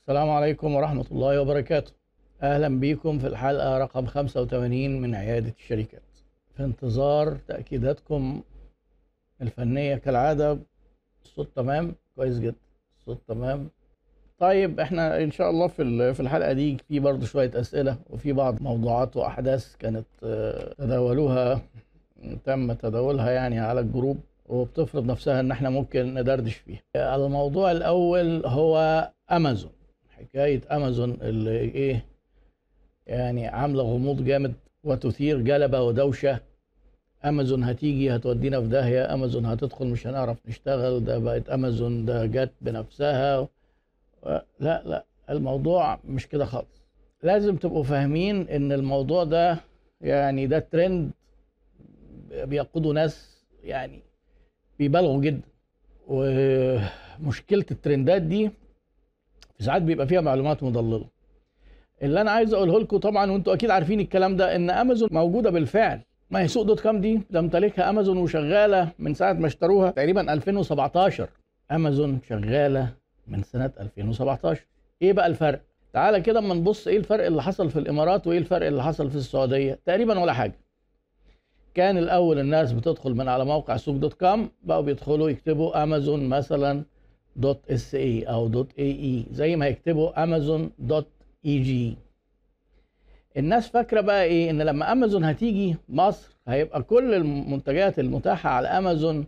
السلام عليكم ورحمة الله وبركاته. أهلا بكم في الحلقة رقم 85 من عيادة الشركات. في انتظار تأكيداتكم الفنية كالعادة. الصوت تمام؟ كويس جدا. الصوت تمام. طيب إحنا إن شاء الله في في الحلقة دي في برضه شوية أسئلة وفي بعض موضوعات وأحداث كانت آه، تداولوها تم تداولها يعني على الجروب وبتفرض نفسها إن إحنا ممكن ندردش فيها. الموضوع الأول هو أمازون. حكاية أمازون اللي إيه يعني عاملة غموض جامد وتثير جلبة ودوشة. أمازون هتيجي هتودينا في داهية. أمازون هتدخل مش هنعرف نشتغل. ده بقت أمازون ده جت بنفسها. لا لا الموضوع مش كده خالص. لازم تبقوا فاهمين إن الموضوع ده يعني ده ترند بيقودوا ناس يعني بيبالغوا جدا. ومشكلة الترندات دي ساعات بيبقى فيها معلومات مضللة. اللي أنا عايز أقوله لكم طبعا وأنتوا أكيد عارفين الكلام ده إن امازون موجودة بالفعل. ما هي سوق dot com دي؟ تمتلكها امازون وشغالة من ساعة ما اشتروها تقريبا 2017 امازون شغالة من سنة 2017 إيه بقى الفرق؟ تعالى كده أما نبص إيه الفرق اللي حصل في الإمارات وإيه الفرق اللي حصل في السعودية. تقريبا ولا حاجة. كان الأول الناس بتدخل من على موقع سوق dot com بقوا بيدخلوا يكتبوا امازون مثلا dot sa أو dot ae زي ما يكتبوا امازون dot eg الناس فاكرة بقى إيه؟ إن لما امازون هتيجي مصر هيبقى كل المنتجات المتاحة على امازون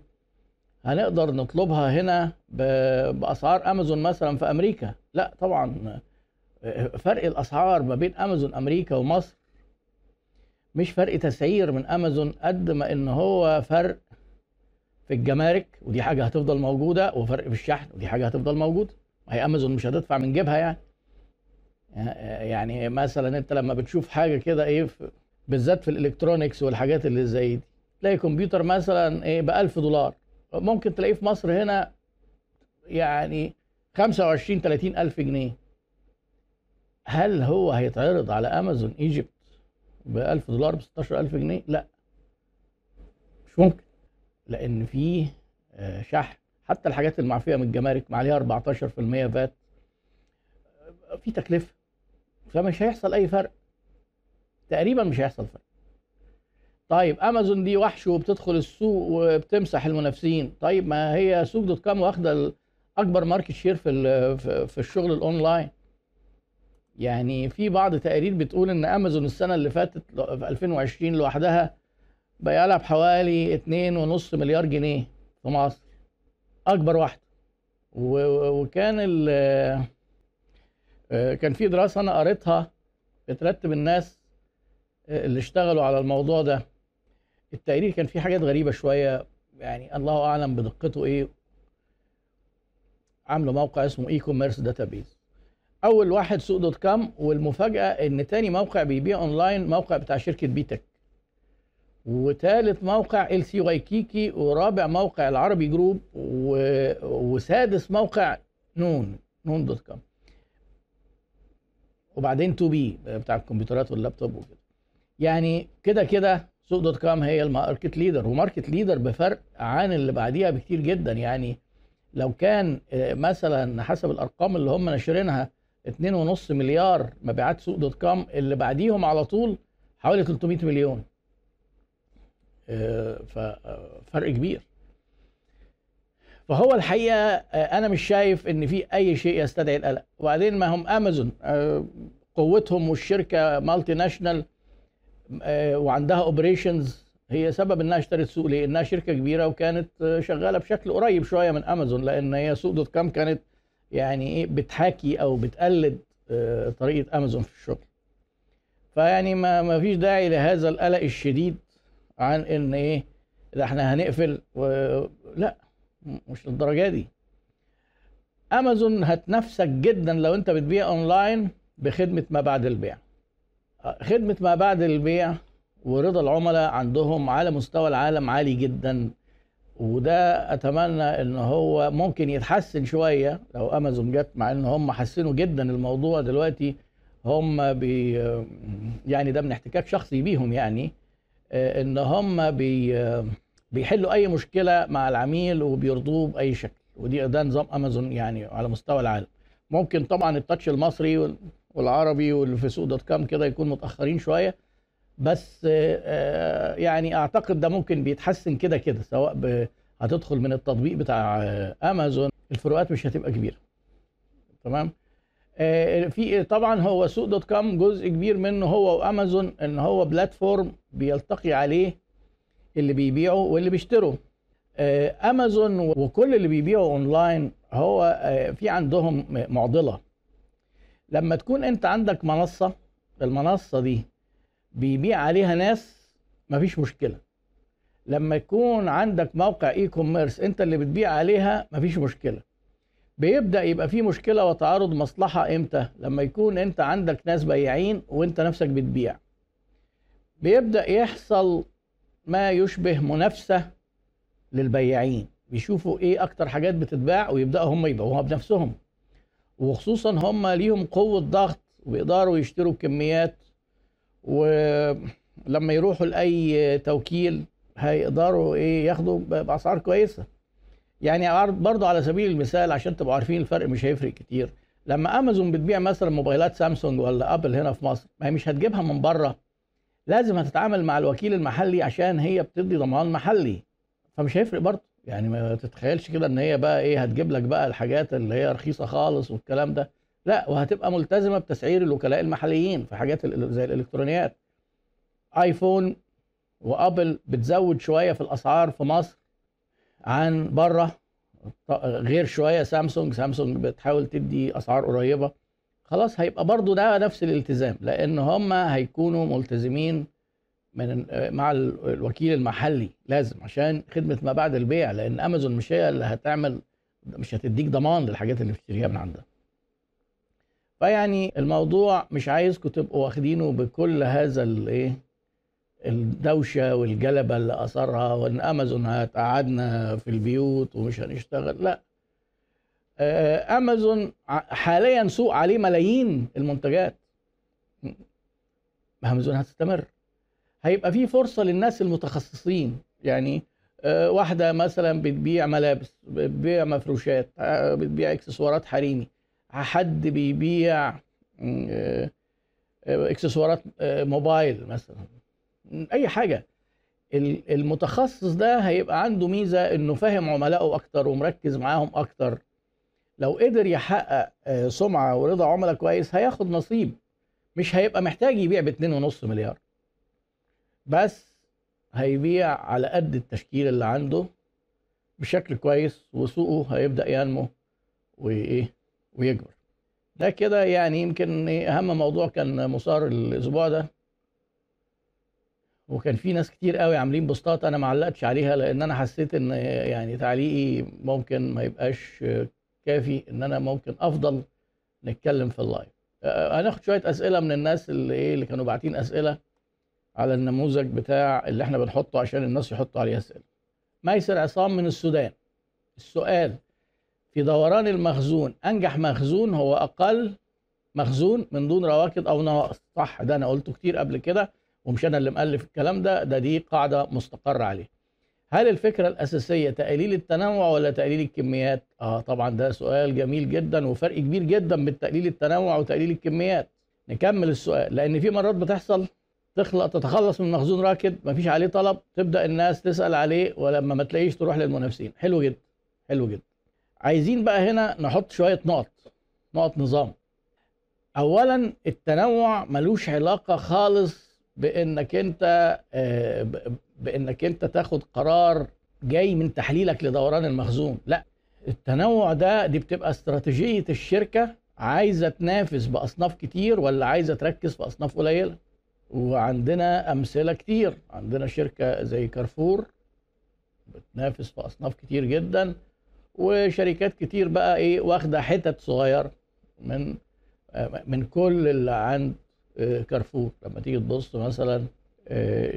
هنقدر نطلبها هنا بأسعار امازون مثلا في أمريكا. لا طبعا فرق الأسعار ما بين امازون أمريكا ومصر مش فرق تسعير من امازون قد ما إن هو فرق في الجمارك ودي حاجة هتفضل موجودة وفرق في الشحن ودي حاجة هتفضل موجوده هي امازون مش هتدفع من جيبها يعني. يعني مثلا أنت لما بتشوف حاجة كده إيه بالذات في الإلكترونيكس والحاجات اللي زي دي تلاقي كمبيوتر مثلا إيه ب 1000 دولار. ممكن تلاقيه في مصر هنا يعني 25 30 ألف جنيه. هل هو هيتعرض على امازون Egypt ب 1000 دولار ب 16000 جنيه؟ لا. مش ممكن. لأن فيه آه، شحن. حتى الحاجات المعفية من الجمارك ما عليها 14% فات آه، في تكلفة. فمش هيحصل أي فرق. تقريبا مش هيحصل فرق. طيب أمازون دي وحش وبتدخل السوق وبتمسح المنافسين. طيب ما هي سوق dot com واخدة أكبر market share في في الشغل الأونلاين. يعني في بعض تقارير بتقول إن أمازون السنة اللي فاتت في 2020 لوحدها بقى لها بحوالي 2.5 مليار جنيه في مصر. أكبر واحدة وكان ال آه، كان في دراسة أنا قريتها بترتب الناس آه، اللي اشتغلوا على الموضوع ده. التقرير كان فيه حاجات غريبة شوية. يعني الله أعلم بدقته إيه. عاملة موقع اسمه e-commerce database أول واحد سوق dot com والمفاجأة إن تاني موقع بيبيع أونلاين موقع بتاع شركة بيتك. وتالت موقع LC Waikiki ورابع موقع العربي جروب و... وسادس موقع نون نون dot com. وبعدين 2B بتاع الكمبيوترات واللابتوب وكده. يعني كده كده سوق dot com هي ال market leader و market leader بفرق عن اللي بعديها بكتير جدا. يعني لو كان آه، مثلا حسب الأرقام اللي هم ناشرينها 2.5 مليار مبيعات سوق dot com اللي بعديهم على طول حوالي 300 مليون. ففرق كبير فهو الحقيقة آه، أنا مش شايف إن في أي شيء يستدعي القلق وبعدين ما هم أمازون آه، قوتهم والشركة multinational آه، وعندها operations هي سبب إنها اشترت سوق ليه؟ انها شركة كبيرة وكانت آه، شغالة بشكل قريب شوية من أمازون لأن هي سوق dot com كانت يعني إيه بتحاكي أو بتقلد آه، طريقة أمازون في الشغل. فيعني ما فيش داعي لهذا القلق الشديد عن إن إيه ده إحنا هنقفل و... لا مش للدرجة دي. امازون هتنافسك جدا لو أنت بتبيع اونلاين بخدمة ما بعد البيع. خدمة ما بعد البيع ورضا العملاء عندهم على مستوى العالم عالي جدا وده أتمنى إن هو ممكن يتحسن شوية لو امازون جت مع إن هم حسنوا جدا الموضوع دلوقتي هم بي يعني ده من احتكاك شخصي بيهم يعني إن هم بي آه، بيحلوا أي مشكلة مع العميل وبيرضوه بأي شكل. ودي ده نظام امازون يعني على مستوى العالم. ممكن طبعا التاتش المصري وال- والعربي واللي في سوق دوت كام كده يكون متأخرين شوية. بس آه، يعني أعتقد ده ممكن بيتحسن كده كده سواء هتدخل من التطبيق بتاع آه، امازون الفروقات مش هتبقى كبيرة. تمام؟ آه، في طبعا هو سوق دوت كام جزء كبير منه هو وامازون إن هو بلاتفورم بيلتقي عليه اللي بيبيعوا واللي بيشتروا. آه، امازون وكل اللي بيبيعوا اونلاين هو آه، في عندهم معضلة. لما تكون انت عندك منصة المنصة دي بيبيع عليها ناس مفيش مشكلة. لما يكون عندك موقع e-commerce انت اللي بتبيع عليها مفيش مشكلة. بيبدأ يبقى في مشكلة وتعارض مصلحة إمتى؟ لما يكون انت عندك ناس بياعين وانت نفسك بتبيع. بيبدأ يحصل ما يشبه منافسة للبياعين. بيشوفوا إيه أكتر حاجات بتتباع ويبدأوا هم يبيعوها بنفسهم. وخصوصا هم ليهم قوة ضغط وبيقدروا يشتروا كميات ولما يروحوا لأي توكيل هيقدروا إيه ياخدوا ب- بأسعار كويسة. يعني برضو على سبيل المثال عشان تبقوا عارفين الفرق مش هيفرق كتير. لما امازون بتبيع مثلا موبايلات سامسونج ولا ابل هنا في مصر ما هي مش هتجيبها من بره. لازم هتتعامل مع الوكيل المحلي عشان هي بتدي ضمان محلي. فمش هيفرق برضه. يعني ما تتخيلش كده إن هي بقى إيه هتجيب لك بقى الحاجات اللي هي رخيصة خالص والكلام ده. لا وهتبقى ملتزمة بتسعير الوكلاء المحليين في حاجات زي الإلكترونيات. آيفون وآبل بتزود شوية في الأسعار في مصر عن بره. غير شوية سامسونج. سامسونج بتحاول تدي أسعار قريبة. خلاص هيبقى برضو ده نفس الالتزام لأن هم هيكونوا ملتزمين من مع ال- الوكيل المحلي لازم عشان خدمة ما بعد البيع لأن أمازون مش هي اللي هتعمل مش هتديك ضمان للحاجات اللي بتشتريها من عندها. فيعني الموضوع مش عايزكم تبقوا واخدينه بكل هذا الايه الدوشة والجلبة اللي أثرها وإن أمازون هتقعدنا في البيوت ومش هنشتغل لأ. امازون ع- حاليا سوق عليه ملايين المنتجات. امازون هتستمر. هيبقى في فرصة للناس المتخصصين. يعني آه، واحدة مثلا بتبيع ملابس بتبيع مفروشات آه، بتبيع إكسسوارات حريمي. حد بيبيع آه، آه، إكسسوارات آه، موبايل مثلا. أي حاجة. ال- المتخصص ده هيبقى عنده ميزة إنه فاهم عملائه أكتر ومركز معاهم أكتر. لو قدر يحقق آه، سمعة ورضا عملاء كويس هياخد نصيب. مش هيبقى محتاج يبيع ب 2.5 مليار. بس هيبيع على قد التشكيل اللي عنده بشكل كويس وسوقه هيبدأ ينمو وإيه ويكبر. ده كده يعني يمكن إيه أهم موضوع كان مثار الأسبوع ده. وكان في ناس كتير قوي عاملين بوستات أنا ما علقتش عليها لأن أنا حسيت إن يعني تعليقي ممكن ما يبقاش كافي إن أنا ممكن أفضل نتكلم في ال live آه، هناخد شوية أسئلة من الناس اللي إيه اللي كانوا باعتين أسئلة على النموذج بتاع اللي إحنا بنحطه عشان الناس يحطوا عليه أسئلة. ميسر عصام من السودان. السؤال في دوران المخزون أنجح مخزون هو أقل مخزون من دون رواكد أو نواقص. صح ده أنا قلته كتير قبل كده ومش أنا اللي مؤلف الكلام ده ده دي قاعدة مستقرة عليه. هل الفكرة الأساسية تقليل التنوع ولا تقليل الكميات؟ آه طبعا ده سؤال جميل جدا وفرق كبير جدا بين تقليل التنوع وتقليل الكميات. نكمل السؤال لأن في مرات بتحصل تخلق تتخلص من مخزون راكد مفيش عليه طلب تبدأ الناس تسأل عليه ولما ما تلاقيش تروح للمنافسين. حلو جدا حلو جدا. عايزين بقى هنا نحط شوية نقط نقط نظام. اولا التنوع ملوش علاقة خالص بإنك أنت آه، بانك انت تاخد قرار جاي من تحليلك لدوران المخزون. لا التنوع ده دي بتبقى استراتيجية الشركة عايزة تنافس بأصناف كتير ولا عايزة تركز في أصناف قليلة؟ وعندنا أمثلة كتير. عندنا شركة زي كارفور بتنافس في أصناف كتير جدا وشركات كتير بقى إيه واخدة حتت صغيرة من آه، من كل اللي عند آه، كارفور. لما تيجي تبص مثلا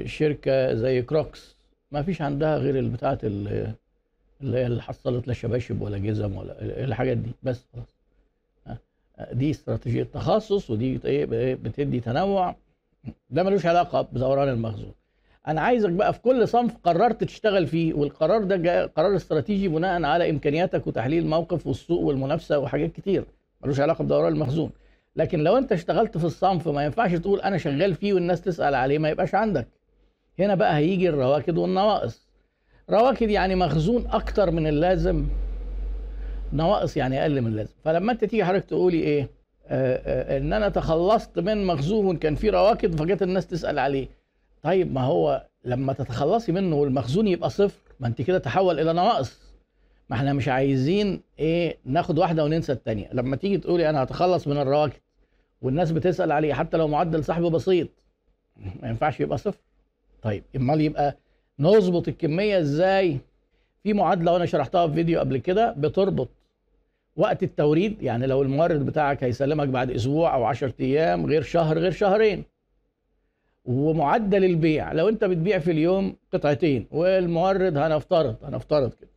شركة زي كروكس ما فيش عندها غير البتاعة اللي اللي حصلت لا شباشب ولا جزم ولا الحاجات دي. بس خلاص. آه، دي استراتيجية تخصص ودي إيه بتدي تنوع. ده ملوش علاقة بدوران المخزون. أنا عايزك بقى في كل صنف قررت تشتغل فيه والقرار ده جاء قرار استراتيجي بناء على إمكانياتك وتحليل الموقف والسوق والمنافسة وحاجات كتير. ملوش علاقة بدوران المخزون. لكن لو انت اشتغلت في الصنف ما ينفعش تقول أنا شغال فيه والناس تسأل عليه ما يبقاش عندك. هنا بقى هيجي الرواكد والنواقص. رواكد يعني مخزون أكتر من اللازم. نواقص يعني أقل من اللازم. فلما انت تيجي حضرتك تقولي إيه؟ آه آه إن أنا تخلصت من مخزون كان فيه رواكد فجت الناس تسأل عليه. طيب ما هو لما تتخلصي منه والمخزون يبقى صفر ما انت كده تحول إلى نواقص. ما إحنا مش عايزين إيه ناخد واحدة وننسى الثانية لما تيجي تقولي أنا هتخلص من الرواكد والناس بتسأل عليه حتى لو معدل سحب بسيط. ما ينفعش يبقى صفر. طيب امال يبقى نظبط الكمية إزاي؟ في معادلة وأنا شرحتها في فيديو قبل كده بتربط وقت التوريد يعني لو المورد بتاعك هيسلمك بعد أسبوع أو 10 أيام غير شهر غير شهرين. ومعدل البيع لو انت بتبيع في اليوم قطعتين والمورد هنفترض هنفترض كده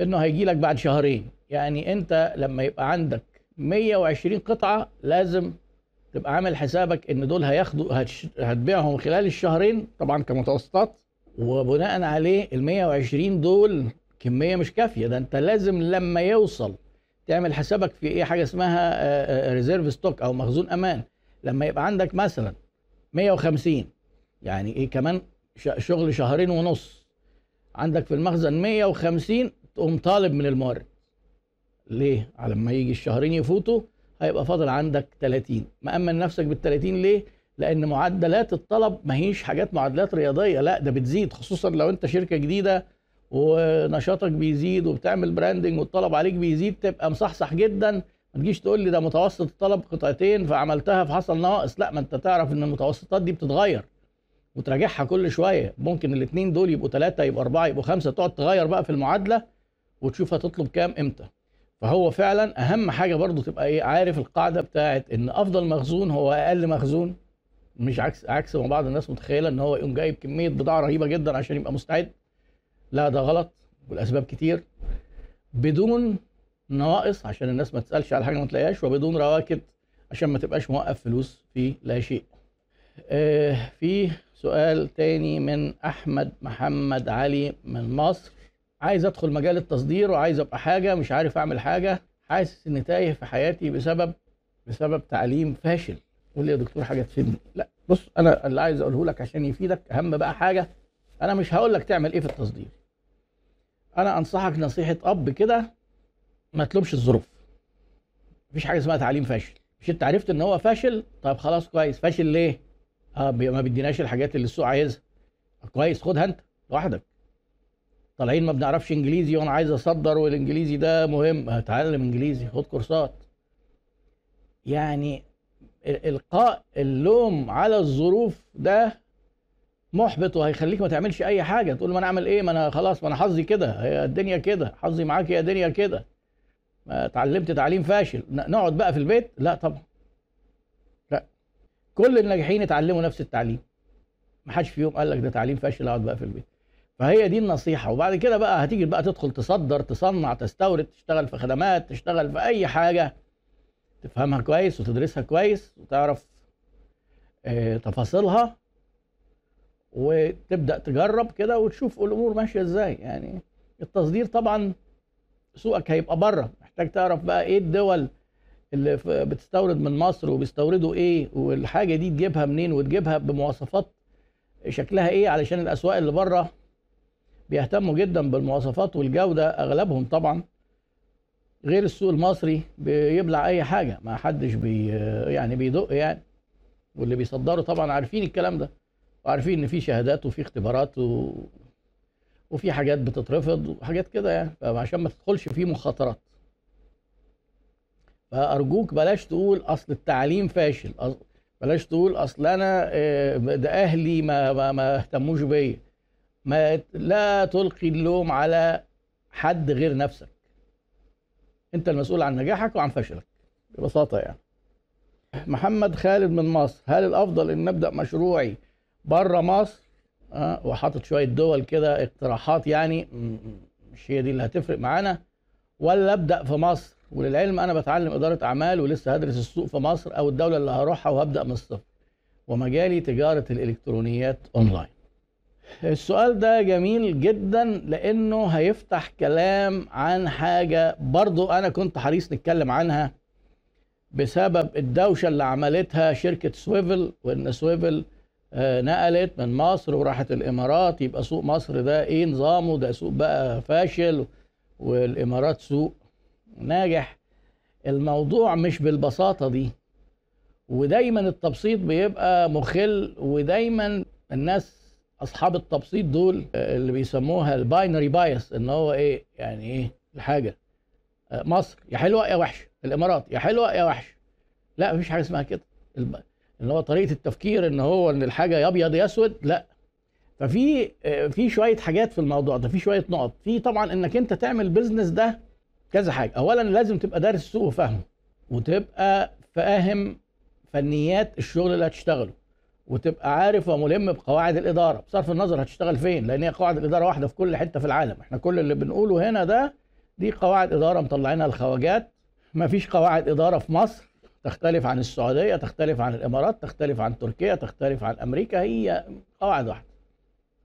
انه هيجي لك بعد شهرين. يعني انت لما يبقى عندك 120 قطعة لازم تبقى عامل حسابك إن دول هياخدوا هتبيعهم خلال الشهرين طبعا كمتوسطات وبناء عليه ال 120 دول كمية مش كافية. ده أنت لازم لما يوصل تعمل حسابك في إيه حاجة اسمها reserve stock أو مخزون أمان. لما يبقى عندك مثلا 150 يعني إيه كمان؟ شغل شهرين ونص. عندك في المخزن 150 تقوم طالب من المورد. ليه؟ على ما يجي الشهرين يفوتوا هيبقى فاضل عندك 30 مأمن نفسك بال 30 ليه؟ لأن معدلات الطلب ما هيش حاجات معدلات رياضية لا ده بتزيد خصوصا لو أنت شركة جديدة ونشاطك بيزيد وبتعمل براندنج والطلب عليك بيزيد تبقى مصحصح جدا. ما تجيش تقول لي ده متوسط الطلب قطعتين فعملتها فحصل ناقص لا ما أنت تعرف إن المتوسطات دي بتتغير وتراجعها كل شوية. ممكن الاثنين دول يبقوا ثلاثة يبقوا أربعة يبقوا خمسة تقعد تغير بقى في المعادلة وتشوف هتطلب كام إمتى. فهو فعلا أهم حاجة برضو تبقى إيه عارف القاعدة بتاعت إن أفضل مخزون هو أقل مخزون مش عكس عكس ما بعض الناس متخيلة إن هو يقوم جايب كمية بضاعة رهيبة جدا عشان يبقى مستعد. لا ده غلط والأسباب كتير. بدون نواقص عشان الناس ما تسألش على حاجة ما تلاقيهاش وبدون رواكد عشان ما تبقاش موقف فلوس في لا شيء. آه في سؤال تاني من أحمد محمد علي من مصر. عايز ادخل مجال التصدير وعايز ابقى حاجة مش عارف اعمل حاجة حاسس اني تايه في حياتي بسبب بسبب تعليم فاشل. قول لي يا دكتور حاجة تفيدني. لا بص أنا اللي عايز أقوله لك عشان يفيدك أهم بقى حاجة أنا مش هقول لك تعمل إيه في التصدير. أنا أنصحك نصيحة أب كده ما تلومش الظروف. مفيش حاجة اسمها تعليم فاشل. مش أنت عرفت إن هو فاشل؟ طيب خلاص كويس. فاشل ليه؟ آه ما بيديناش الحاجات اللي السوق عايزها. كويس خدها أنت لوحدك. طالعين ما بنعرفش انجليزي وأنا عايز اصدر والانجليزي ده مهم. اتعلم انجليزي خد كورسات. يعني القاء اللوم على الظروف ده محبط وهيخليك ما تعملش اي حاجة. تقول ما أنا اعمل إيه؟ ما أنا خلاص ما أنا حظي كده. هي الدنيا كده. حظي معاك يا دنيا كده. ما اتعلمت تعليم فاشل. نقعد بقى في البيت؟ لا طبعا. لا. كل الناجحين اتعلموا نفس التعليم. ما حدش فيهم قال لك ده تعليم فاشل اقعد بقى في البيت. فهي دي النصيحة. وبعد كده بقى هتيجي بقى تدخل تصدر تصنع تستورد تشتغل في خدمات تشتغل في أي حاجة تفهمها كويس وتدرسها كويس وتعرف آه تفاصيلها وتبدأ تجرب كده وتشوف الأمور ماشية إزاي. يعني التصدير طبعا سوقك هيبقى بره. محتاج تعرف بقى إيه الدول اللي بتستورد من مصر وبيستوردوا إيه والحاجة دي تجيبها منين وتجيبها بمواصفات شكلها إيه علشان الأسواق اللي بره. بيهتموا جدا بالمواصفات والجودة أغلبهم طبعا غير السوق المصري بيبلع أي حاجة ما حدش بي يعني بيدق يعني. واللي بيصدروا طبعا عارفين الكلام ده وعارفين إن في شهادات وفي اختبارات و... وفي حاجات بتترفض وحاجات كده يعني. عشان ما تدخلش في مخاطرات. فأرجوك بلاش تقول أصل التعليم فاشل بلاش تقول أصل أنا ده أهلي ما ما, ما اهتموش بيا. ما لا تلقي اللوم على حد غير نفسك. انت المسؤول عن نجاحك وعن فشلك ببساطة يعني. محمد خالد من مصر هل الأفضل إن نبدأ مشروعي بره مصر؟ أه وحاطط شوية دول كده اقتراحات يعني. مش هي دي اللي هتفرق معانا. ولا أبدأ في مصر؟ وللعلم أنا بتعلم إدارة أعمال ولسه هدرس السوق في مصر أو الدولة اللي هروحها وهبدأ من الصفر. ومجالي تجارة الإلكترونيات أونلاين. السؤال ده جميل جدا لأنه هيفتح كلام عن حاجة برضو أنا كنت حريص نتكلم عنها بسبب الدوشة اللي عملتها شركة سويفل وإن سويفل آه، نقلت من مصر وراحت الإمارات. يبقى سوق مصر ده إيه نظامه؟ ده سوق بقى فاشل والإمارات سوق ناجح. الموضوع مش بالبساطة دي ودايما التبسيط بيبقى مخل ودايما الناس أصحاب التبسيط دول آه، اللي بيسموها ال binary bias إن هو إيه يعني إيه الحاجة. آه، مصر يا حلوة يا وحشة. الإمارات يا حلوة يا وحشة. لا مفيش حاجة اسمها كده. اللي هو طريقة التفكير إن هو إن الحاجة يا أبيض يا أسود لا. ففي آه، في شوية حاجات في الموضوع ده في شوية نقط. في طبعا إنك أنت تعمل بيزنس ده كذا حاجة. اولا لازم تبقى دارس السوق وفاهمه وتبقى فاهم فنيات الشغل اللي هتشتغله. وتبقى عارف وملم بقواعد الإدارة. بصرف النظر هتشتغل فين لأن هي قواعد الإدارة واحدة في كل حتة في العالم. إحنا كل اللي بنقوله هنا ده دي قواعد إدارة مطلعينها الخواجات. ما فيش قواعد إدارة في مصر تختلف عن السعودية تختلف عن الإمارات تختلف عن تركيا تختلف عن أمريكا. هي قواعد واحدة.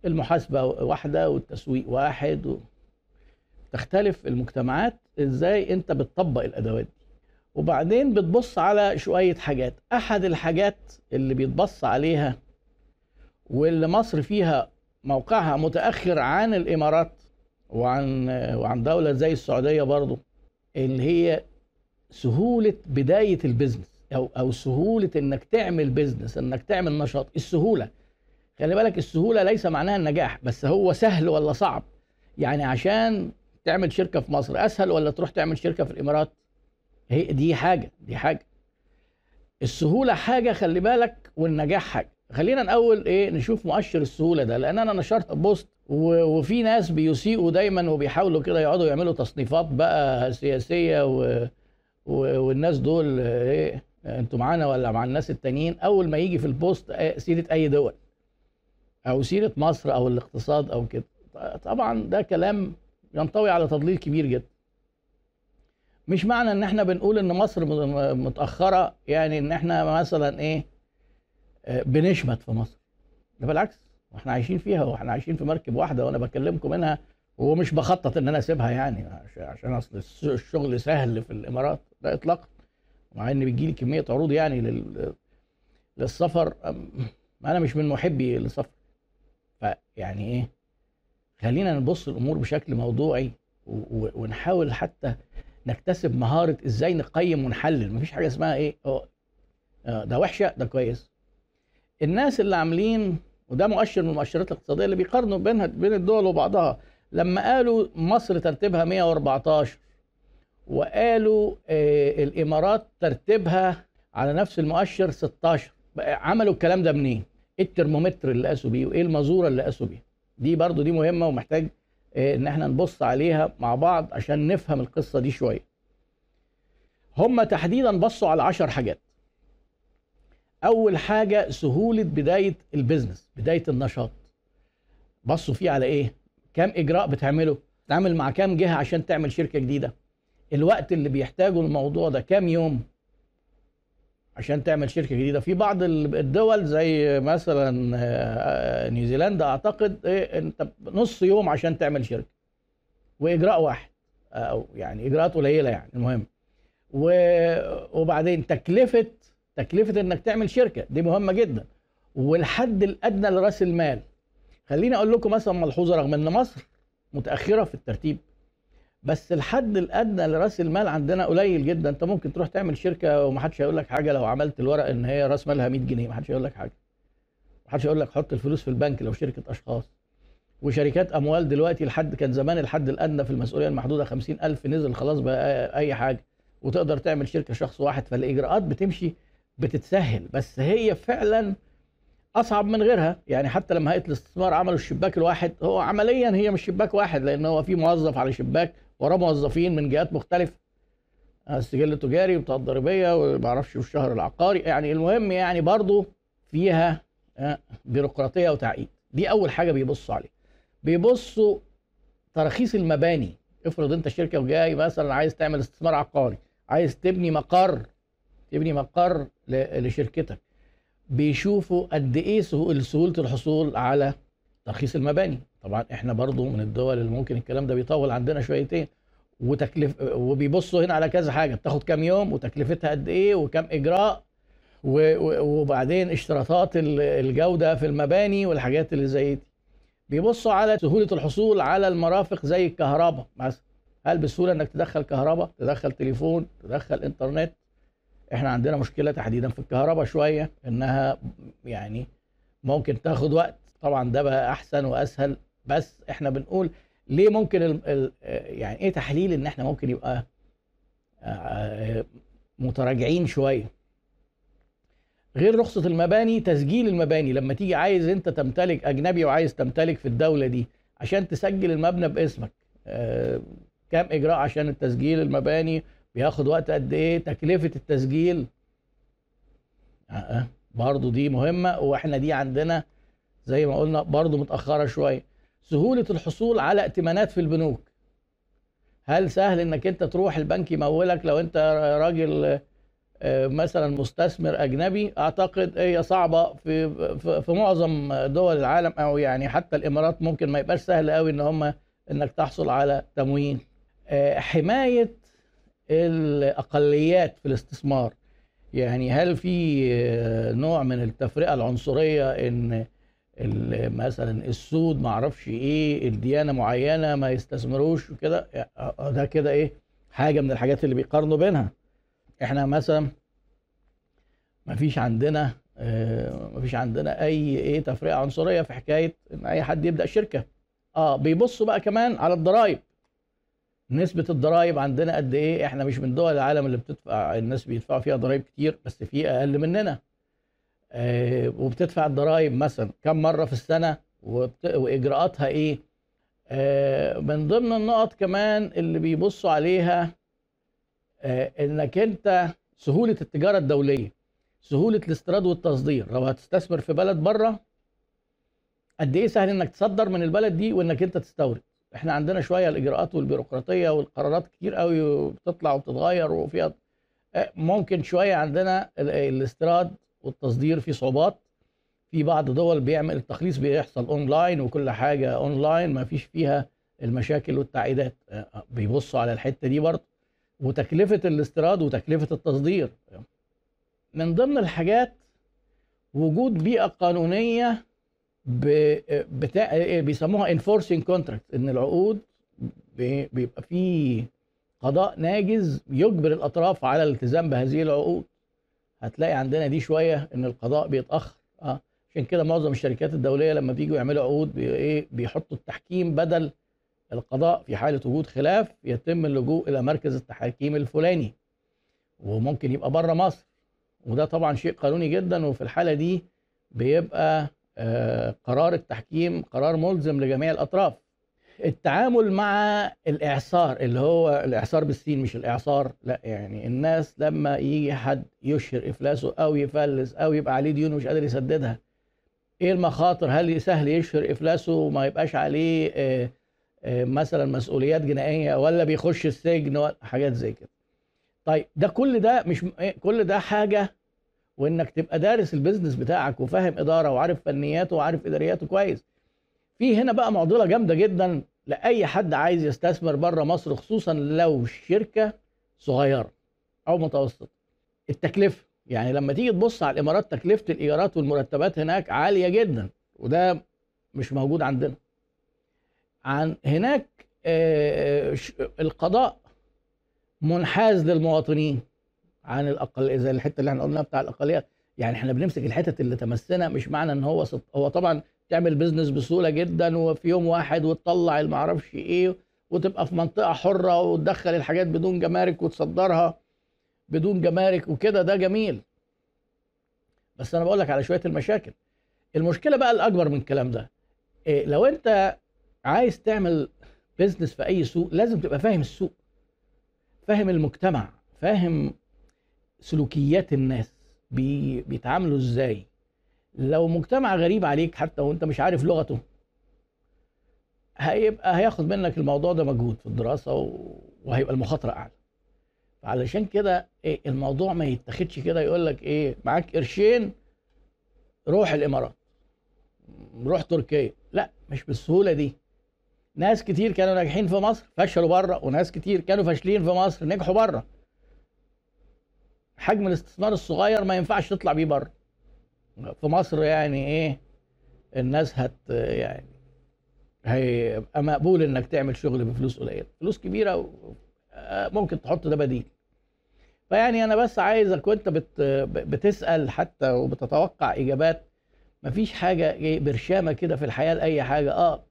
المحاسبة واحدة والتسويق واحد و... تختلف المجتمعات إزاي أنت بتطبق الأدوات دي. وبعدين بتبص على شوية حاجات. أحد الحاجات اللي بيتبص عليها واللي مصر فيها موقعها متأخر عن الإمارات وعن وعن دولة زي السعودية برضو اللي هي سهولة بداية ال business أو أو سهولة إنك تعمل business إنك تعمل نشاط. السهولة خلي بالك السهولة ليس معناها النجاح بس هو سهل ولا صعب؟ يعني عشان تعمل شركة في مصر أسهل ولا تروح تعمل شركة في الإمارات؟ هي دي حاجة دي حاجة. السهولة حاجة خلي بالك والنجاح حاجة. خلينا الأول إيه نشوف مؤشر السهولة ده لأن أنا نشرت post وفي ناس بيسيئوا دايما وبيحاولوا كده يقعدوا يعملوا تصنيفات بقى سياسية و... و... والناس دول إيه أنتوا معانا ولا مع الناس التانيين؟ أول ما يجي في البوست آه، سيرة أي دول أو سيرة مصر أو الاقتصاد أو كده. طبعا ده كلام ينطوي على تضليل كبير جدا. مش معنى ان إحنا بنقول ان مصر متأخرة يعني ان إحنا مثلا إيه آه، بنشمت في مصر ده بالعكس وإحنا عايشين فيها وإحنا عايشين في مركب واحدة وأنا بكلمكم منها ومش بخطط ان أنا اسيبها يعني عش- عشان اصل الشغل سهل في الامارات لا اطلاقا مع ان بيجي لي كمية عروض يعني لل... للسفر أنا مش من محبي السفر فيعني إيه خلينا نبص الأمور بشكل موضوعي. ونحاول حتى نكتسب مهارة إزاي نقيم ونحلل مفيش حاجة اسمها إيه أو آه، ده وحشة ده كويس الناس اللي عاملين وده مؤشر من المؤشرات الاقتصادية اللي بيقارنوا بينها بين الدول وبعضها لما قالوا مصر ترتيبها 114 وقالوا آه الإمارات ترتيبها على نفس المؤشر 16 بقى عملوا الكلام ده منين؟ إيه الترمومتر اللي قاسوا بيه وإيه المازورة اللي قاسوا بيها؟ دي برضو دي مهمة ومحتاج إن إحنا نبص عليها مع بعض عشان نفهم القصة دي شوية. هم تحديدا بصوا على 10 حاجات. أول حاجة سهولة بداية البيزنس بداية النشاط. بصوا فيه على إيه؟ كام إجراء بتعمله؟ تعمل مع كام جهة عشان تعمل شركة جديدة؟ الوقت اللي بيحتاجه الموضوع ده كام يوم؟ عشان تعمل شركة جديدة. في بعض ال- الدول زي مثلا آه، آه، نيوزيلندا أعتقد إيه أنت نص يوم عشان تعمل شركة. وإجراء واحد أو يعني إجراءات قليلة يعني المهم. وبعدين تكلفة تكلفة إنك تعمل شركة دي مهمة جدا. والحد الأدنى لرأس المال. خليني أقول لكم مثلا ملحوظة رغم إن مصر متأخرة في الترتيب. بس الحد الأدنى لرأس المال عندنا قليل جدا. أنت ممكن تروح تعمل شركة ومحدش هيقول لك حاجة. لو عملت الورق إن هي رأس مالها 100 جنيه محدش هيقول لك حاجة. محدش هيقول لك حط الفلوس في البنك لو شركة أشخاص. وشركات أموال دلوقتي الحد كان زمان الحد الأدنى في المسؤولية المحدودة 50000 نزل خلاص بقى أي حاجة. وتقدر تعمل شركة شخص واحد. فالإجراءات بتمشي بتتسهل. بس هي فعلا أصعب من غيرها. يعني حتى لما هيئة الاستثمار عملوا الشباك الواحد هو عمليا هي مش شباك واحد لأن هو في موظف على شباك وراه موظفين من جهات مختلفة. آه، السجل التجاري وبتاع الضريبية وما أعرفش والشهر العقاري. يعني المهم يعني برضو فيها آه، بيروقراطية وتعقيد. دي أول حاجة بيبصوا عليها. بيبصوا تراخيص المباني. افرض انت شركة وجاي مثلا عايز تعمل استثمار عقاري عايز تبني مقر تبني مقر لشركتك. بيشوفوا قد إيه سهو- سهولة الحصول على ترخيص المباني. طبعا إحنا برضو من الدول اللي ممكن الكلام ده بيطول عندنا شويتين. وتكلف وبيبصوا هنا على كذا حاجة. بتاخد كام يوم وتكلفتها قد إيه وكم إجراء وبعدين اشتراطات ال- الجودة في المباني والحاجات اللي زي دي. بيبصوا على سهولة الحصول على المرافق زي الكهرباء مثلا. هل بسهولة إنك تدخل كهرباء؟ تدخل تليفون تدخل إنترنت. إحنا عندنا مشكلة تحديدا في الكهرباء شوية إنها يعني ممكن تاخد وقت. طبعا ده بقى أحسن وأسهل بس إحنا بنقول ليه ممكن ال ال يعني إيه تحليل ان إحنا ممكن يبقى آه، متراجعين شوية؟ غير رخصة المباني تسجيل المباني. لما تيجي عايز انت تمتلك أجنبي وعايز تمتلك في الدولة دي عشان تسجل المبنى باسمك آه، كام إجراء عشان التسجيل المباني؟ بياخد وقت قد إيه؟ تكلفة التسجيل. آه، آه، برضو دي مهمة وإحنا دي عندنا زي ما قلنا برضو متأخرة شوية. سهولة الحصول على ائتمانات في البنوك. هل سهل إنك أنت تروح البنك يمولك لو أنت راجل آه، مثلا مستثمر أجنبي؟ أعتقد هي صعبة في في معظم دول العالم أو يعني حتى الإمارات ممكن ما يبقاش سهل قوي إن هم إنك تحصل على تمويل. آه، حماية الأقليات في الاستثمار. يعني هل في آه، نوع من التفرقة العنصرية إن مثلا السود ما أعرفش إيه الديانة معينة ما يستثمروش وكده ده كده إيه حاجة من الحاجات اللي بيقارنوا بينها. إحنا مثلا ما فيش عندنا آه، ما فيش عندنا أي إيه تفرقة عنصرية في حكاية إن أي حد يبدأ شركة. آه بيبصوا بقى كمان على الضرائب نسبة الضرائب عندنا قد إيه؟ إحنا مش من دول العالم اللي بتدفع الناس بيدفعوا فيها ضرائب كتير بس في أقل مننا. وبتدفع الضرائب مثلا كم مرة في السنة وبت... وإجراءاتها إيه؟ آه من ضمن النقط كمان اللي بيبصوا عليها آه إنك أنت سهولة التجارة الدولية سهولة الاستيراد والتصدير. لو هتستثمر في بلد بره قد إيه سهل إنك تصدر من البلد دي وإنك أنت تستورد. إحنا عندنا شوية الإجراءات والبيروقراطية والقرارات كتير قوي بتطلع وبتتغير وفيها آه، ممكن شوية عندنا ال- الاستيراد والتصدير في صعوبات في بعض دول بيعمل التخليص بيحصل اونلاين وكل حاجة اونلاين ما فيش فيها المشاكل والتعقيدات. بيبصوا على الحتة دي برضه. وتكلفة الاستيراد وتكلفة التصدير. من ضمن الحاجات وجود بيئة قانونية بتاع بيسموها enforcing contract إن العقود بي- بيبقى فيه قضاء ناجز يجبر الأطراف على الالتزام بهذه العقود. هتلاقي عندنا دي شوية إن القضاء بيتأخر. آه عشان كده معظم الشركات الدولية لما بييجوا يعملوا عقود بي إيه بيحطوا التحكيم بدل القضاء في حالة وجود خلاف يتم اللجوء إلى مركز التحكيم الفلاني وممكن يبقى بره مصر. وده طبعا شيء قانوني جدا وفي الحالة دي بيبقى آه، قرار التحكيم قرار ملزم لجميع الأطراف. التعامل مع الإعصار اللي هو الإعصار بالسين مش الإعصار لا يعني الناس لما يجي حد يشهر إفلاسه أو يفلس أو يبقى عليه ديون ومش قادر يسددها إيه المخاطر؟ هل سهل يشهر إفلاسه وما يبقاش عليه آه، آه، مثلا مسؤوليات جنائية ولا بيخش السجن ولا حاجات زي كده؟ طيب ده كل ده مش إيه، كل ده حاجة وإنك تبقى دارس البيزنس بتاعك وفاهم إدارة وعارف فنياته وعارف إدارياته كويس. في هنا بقى معضلة جامدة جدا لأي حد عايز يستثمر بره مصر خصوصا لو شركة صغيرة أو متوسطة. التكلفة يعني لما تيجي تبص على الإمارات تكلفة الايجارات والمرتبات هناك عالية جدا وده مش موجود عندنا. عن هناك آه، ش- القضاء منحاز للمواطنين عن الأقل زي الحتة اللي إحنا قلناها بتاع الأقليات. يعني إحنا بنمسك الحتت اللي تمسنا مش معنى إن هو ست... هو طبعا تعمل بيزنس بسهولة جدا وفي يوم واحد وتطلع المعرفش إيه وتبقى في منطقة حرة وتدخل الحاجات بدون جمارك وتصدرها بدون جمارك وكده. ده جميل. بس أنا بقول لك على شوية المشاكل. المشكلة بقى الأكبر من الكلام ده إيه لو أنت عايز تعمل بيزنس في أي سوق لازم تبقى فاهم السوق فاهم المجتمع فاهم سلوكيات الناس بي... بيتعاملوا إزاي. لو مجتمع غريب عليك حتى وانت مش عارف لغته هيبقى هياخد منك الموضوع ده مجهود في الدراسة و... وهيبقى المخاطرة أعلى. علشان كده إيه الموضوع ما يتاخدش كده يقول لك إيه معاك قرشين روح الإمارات. روح تركيا. لا مش بالسهولة دي. ناس كتير كانوا ناجحين في مصر فشلوا بره وناس كتير كانوا فاشلين في مصر نجحوا بره حجم الاستثمار الصغير ما ينفعش تطلع بيه بره في مصر يعني إيه الناس هت يعني هيبقى مقبول إنك تعمل شغل بفلوس قليلة. فلوس كبيرة ممكن تحط ده بديل. فيعني أنا بس عايزك وأنت بت بتسأل حتى وبتتوقع إجابات. مفيش حاجة إيه برشامة كده في الحياة لأي حاجة. آه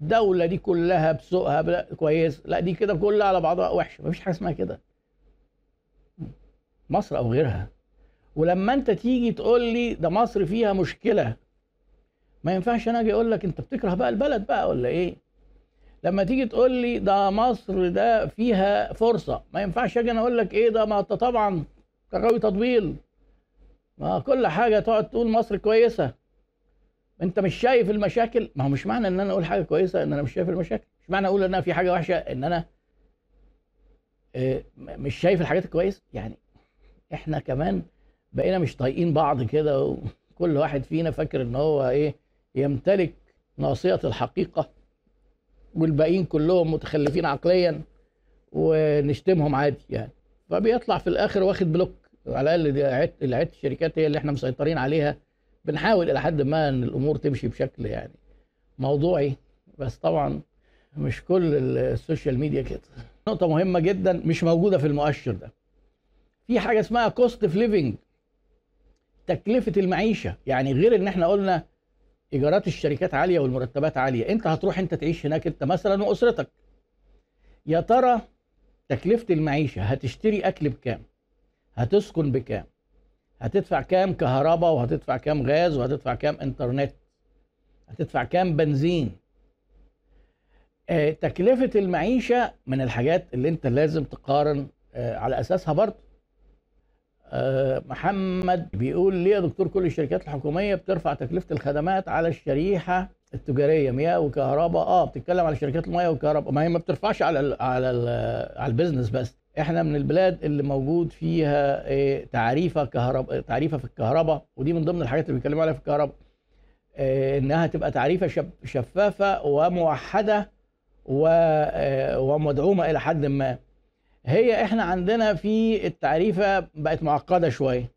الدولة دي كلها بسوقها كويس. لا دي كده كلها على بعضها وحشة. مفيش حاجة اسمها كده. مصر أو غيرها. ولما انت تيجي تقول لي ده مصر فيها مشكلة ما ينفعش أنا أجي أقول لك أنت بتكره بقى البلد بقى ولا إيه؟ لما تيجي تقول لي ده مصر ده فيها فرصة ما ينفعش أجي أنا أقول لك إيه ده؟ ما أنت طبعا غاوي تطبيل ما كل حاجة تقعد تقول مصر كويسة. أنت مش شايف المشاكل؟ ما هو مش معنى إن أنا أقول حاجة كويسة إن أنا مش شايف المشاكل. مش معنى أقول ان أنا في حاجة وحشة إن أنا مش شايف الحاجات الكويسة؟ يعني إحنا كمان بقينا مش طايقين بعض كده وكل واحد فينا فاكر إن هو إيه يمتلك ناصية الحقيقة والباقيين كلهم متخلفين عقليا ونشتمهم عادي يعني. فبيطلع في الآخر واخد block على الأقل عيادة الشركات هي اللي إحنا مسيطرين عليها. بنحاول إلى حد ما إن الأمور تمشي بشكل يعني موضوعي بس طبعا مش كل ال social media كده. نقطة مهمة جدا مش موجودة في المؤشر ده. في حاجة اسمها cost of living تكلفة المعيشة. يعني غير إن إحنا قلنا إيجارات الشركات عالية والمرتبات عالية. أنت هتروح أنت تعيش هناك أنت مثلا وأسرتك. يا ترى تكلفة المعيشة هتشتري أكل بكام؟ هتسكن بكام؟ هتدفع كام كهرباء؟ وهتدفع كام غاز؟ وهتدفع كام إنترنت؟ هتدفع كام بنزين؟ آه تكلفة المعيشة من الحاجات اللي أنت لازم تقارن آه على أساسها برضه. محمد بيقول ليه يا دكتور كل الشركات الحكومية بترفع تكلفة الخدمات على الشريحة التجارية؟ مياه وكهرباء. آه بتتكلم على شركات المياه والكهرباء. ما هي ما بترفعش على ال على ال على البيزنس بس. إحنا من البلاد اللي موجود فيها إيه تعريفة كهرباء تعريفة في الكهرباء ودي من ضمن الحاجات اللي بيتكلموا عليها في الكهرباء. إيه إنها تبقى تعريفة شفافة وموحدة ومدعومة إلى حد ما. هي إحنا عندنا في التعريفة بقت معقدة شوية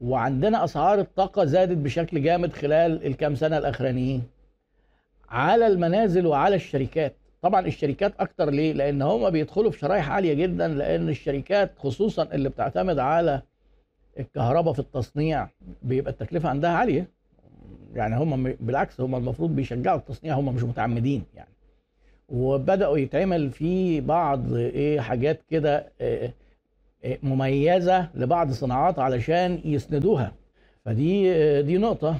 وعندنا أسعار الطاقة زادت بشكل جامد خلال الكام سنة الأخرانيين. على المنازل وعلى الشركات طبعا الشركات أكتر ليه؟ لأن هم بيدخلوا في شرايح عالية جدا لأن الشركات خصوصا اللي بتعتمد على الكهرباء في التصنيع بيبقى التكلفة عندها عالية. يعني هم بالعكس هم المفروض بيشجعوا التصنيع هم مش متعمدين يعني. وبدأوا يتعمل في بعض إيه حاجات كده إيه مميزة لبعض الصناعات علشان يسندوها. فدي دي نقطة.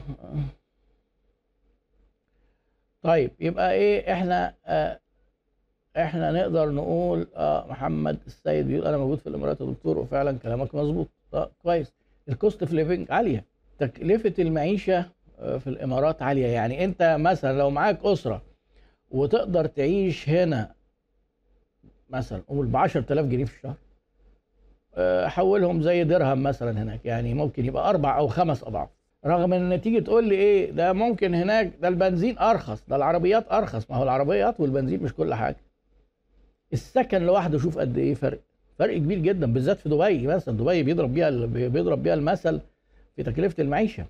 طيب يبقى إيه إحنا آه إحنا نقدر نقول آه محمد السيد بيقول أنا موجود في الإمارات يا دكتور وفعلا كلامك مظبوط. آه كويس. ال cost of living عالية. تكلفة المعيشة في الإمارات عالية. يعني أنت مثلا لو معاك أسرة وتقدر تعيش هنا مثلا قول ب 10000 جنيه في الشهر. آه حولهم زي درهم مثلا هناك يعني ممكن يبقى أربع أو خمس أضعاف. رغم إن تيجي تقول لي إيه ده ممكن هناك ده البنزين أرخص ده العربيات أرخص. ما هو العربيات والبنزين مش كل حاجة. السكن لوحده شوف قد إيه فرق. فرق كبير جدا بالذات في دبي مثلا. دبي بيضرب بيها بيضرب بيها المثل في تكلفة المعيشة.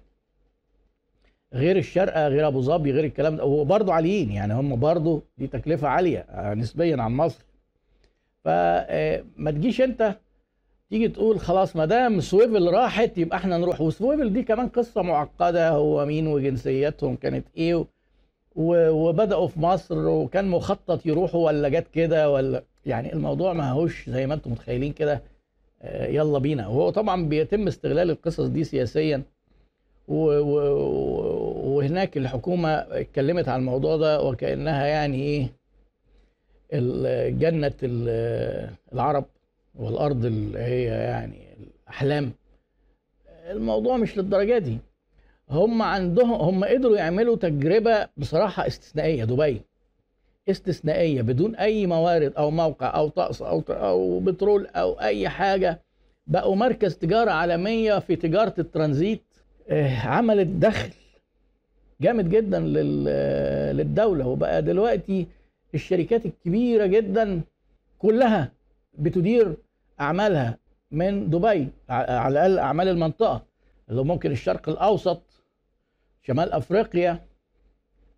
غير الشارقه غير أبو ظبي غير الكلام ده. وبرضه عاليين يعني هم برضه دي تكلفة عالية نسبيا عن مصر. فما تجيش أنت تيجي تقول خلاص ما دام سويفل راحت يبقى إحنا نروح. وسويفل دي كمان قصة معقدة هو مين وجنسياتهم كانت إيه وبدأوا في مصر وكان مخطط يروحوا ولا جت كده ولا يعني الموضوع ما هوش زي ما أنتم متخيلين كده. يلا بينا. وهو طبعا بيتم استغلال القصص دي سياسيا. وهناك الحكومة اتكلمت عن الموضوع ده وكأنها يعني إيه جنه العرب والأرض اللي هي يعني الأحلام. الموضوع مش للدرجة دي. هم عندهم هم قدروا يعملوا تجربة بصراحة استثنائية. دبي استثنائية بدون أي موارد أو موقع أو طقس أو أو بترول أو أي حاجة. بقوا مركز تجارة عالمية في تجارة الترانزيت. عملت دخل جامد جدا للدولة. وبقى دلوقتي الشركات الكبيرة جدا كلها بتدير أعمالها من دبي على الأقل أعمال المنطقة اللي ممكن الشرق الأوسط شمال أفريقيا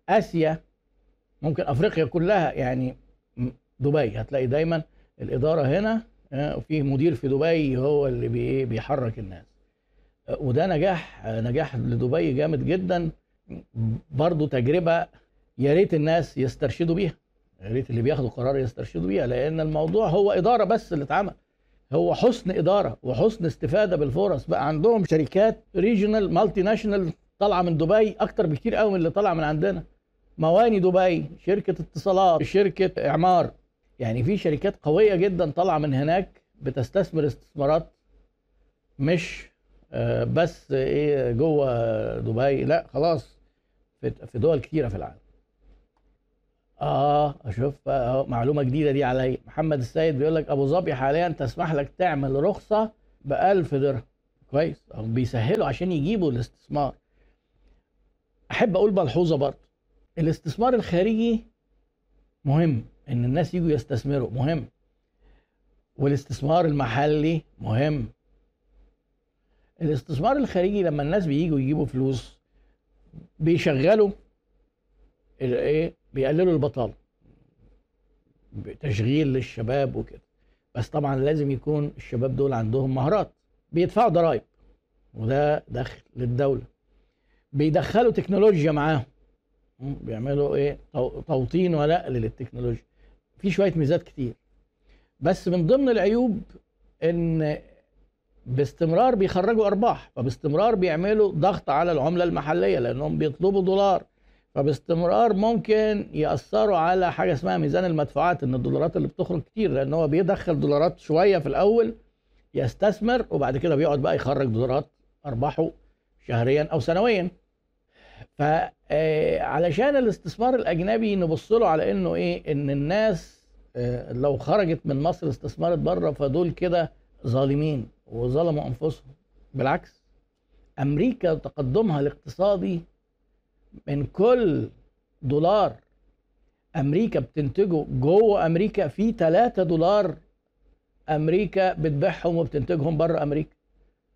آسيا ممكن أفريقيا كلها. يعني دبي. هتلاقي دايما الإدارة هنا آه، وفي مدير في دبي هو اللي بي بيحرك الناس. آه، وده نجاح نجاح لدبي جامد جدا. برضو تجربة يا ريت الناس يسترشدوا بيها يا ريت اللي بياخدوا قرار يسترشدوا بيها لأن الموضوع هو إدارة بس اللي اتعمل. هو حسن إدارة وحسن استفادة بالفرص. بقى عندهم شركات regional multinational طالعة من دبي أكتر بكتير قوي من اللي طالعة من عندنا. مواني دبي شركة اتصالات شركة إعمار. يعني في شركات قوية جدا طالعة من هناك بتستثمر استثمارات مش بس إيه جوه دبي. لا خلاص في دول كتيرة في العالم. آه أشوف معلومة جديدة دي عليا. محمد السيد بيقول لك أبو ظبي حاليا تسمح لك تعمل رخصة ب 1000 درهم. كويس. أو بيسهلوا عشان يجيبوا الاستثمار. أحب أقول ملحوظة برضه. الاستثمار الخارجي مهم إن الناس يجوا يستثمروا مهم. والاستثمار المحلي مهم. الاستثمار الخارجي لما الناس بييجوا يجيبوا فلوس بيشغلوا إيه؟ بيقللوا البطالة. تشغيل للشباب وكده. بس طبعا لازم يكون الشباب دول عندهم مهارات. بيدفعوا ضرائب. وده دخل للدولة. بيدخلوا تكنولوجيا معاهم. بيعملوا إيه؟ توطين ونقل للتكنولوجيا. في شوية ميزات كتير. بس من ضمن العيوب إن باستمرار بيخرجوا أرباح فباستمرار بيعملوا ضغط على العملة المحلية لأنهم بيطلبوا دولار فباستمرار ممكن يأثروا على حاجة اسمها ميزان المدفوعات إن الدولارات اللي بتخرج كتير لأن هو بيدخل دولارات شوية في الأول يستثمر وبعد كده بيقعد بقى يخرج دولارات أرباحه شهريا أو سنويا. فعلشان آه، الاستثمار الأجنبي نبص له على إنه إيه إن الناس آه، لو خرجت من مصر استثمرت بره فدول كده ظالمين. وظلموا أنفسهم. بالعكس أمريكا تقدمها الاقتصادي من كل دولار أمريكا بتنتجه. جوه أمريكا في 3 دولار أمريكا بتبيعهم وبتنتجهم بره أمريكا.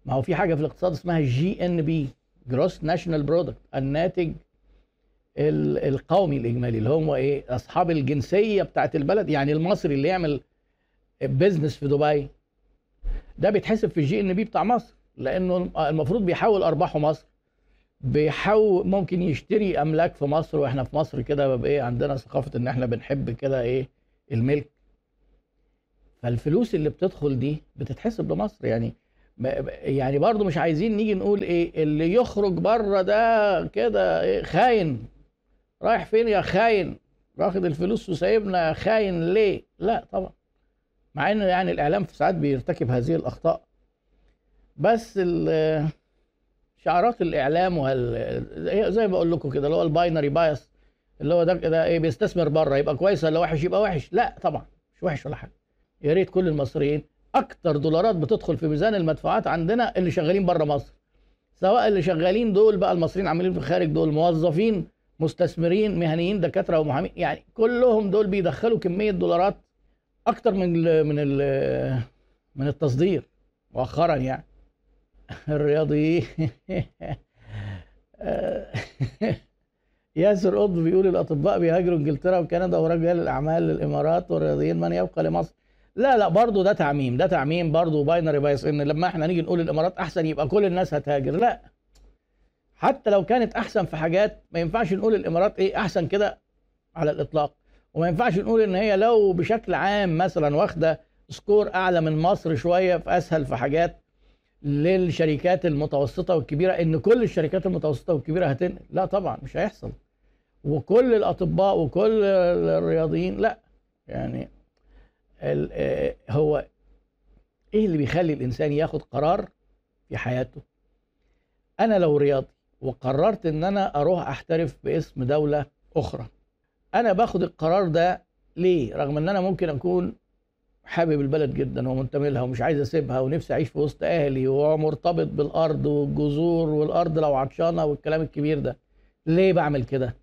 ما هو في حاجة في الاقتصاد اسمها GNP gross national product الناتج القومي الإجمالي اللي هو إيه أصحاب الجنسية بتاعت البلد يعني المصري اللي يعمل business في دبي. ده بيتحسب في ال GNP بتاع مصر لأنه المفروض بيحول أرباحه مصر بيحول ممكن يشتري أملاك في مصر وإحنا في مصر كده إيه عندنا ثقافة إن إحنا بنحب كده إيه الملك. فالفلوس اللي بتدخل دي بتتحسب لمصر يعني يعني برضو مش عايزين نيجي نقول إيه اللي يخرج بره ده كده إيه خاين. رايح فين يا خاين؟ واخد الفلوس وسايبنا خاين ليه؟ لا طبعا. مع ان يعني الإعلام في ساعات بيرتكب هذه الأخطاء. بس شعارات الإعلام زي ما بقول لكم كده اللي هو ال binary bias اللي هو ده كده إيه بيستثمر بره يبقى كويس ولا وحش؟ يبقى وحش. لا طبعا مش وحش ولا حاجة. يا ريت كل المصريين أكتر دولارات بتدخل في ميزان المدفوعات عندنا اللي شغالين بره مصر. سواء اللي شغالين دول بقى المصريين عاملين في الخارج دول موظفين مستثمرين مهنيين دكاترة ومحامين يعني كلهم دول بيدخلوا كمية دولارات أكتر من ال من ال من التصدير مؤخرا يعني. الرياضي. ياسر قطب بيقول الأطباء بيهاجروا إنجلترا وكندا ورجال الأعمال للإمارات والرياضيين من يبقى لمصر. لا لا برضه ده تعميم ده تعميم برضه باينري بايس إن لما إحنا نيجي نقول الإمارات أحسن يبقى كل الناس هتهاجر. لا. حتى لو كانت أحسن في حاجات ما ينفعش نقول الإمارات إيه أحسن كده على الإطلاق. وما ينفعش نقول إن هي لو بشكل عام مثلا واخدة سكور أعلى من مصر شوية في أسهل في حاجات للشركات المتوسطة والكبيرة إن كل الشركات المتوسطة والكبيرة هتنقل لا طبعا مش هيحصل. وكل الأطباء وكل الرياضيين لا. يعني آه، هو إيه اللي بيخلي الإنسان ياخد قرار في حياته؟ أنا لو رياضي وقررت إن أنا أروح أحترف باسم دولة أخرى أنا باخد القرار ده ليه؟ رغم إن أنا ممكن أكون حابب البلد جدا ومنتمي لها ومش عايز أسيبها ونفسي أعيش في وسط أهلي ومرتبط بالأرض والجذور والأرض لو عطشانة والكلام الكبير ده. ليه بعمل كده؟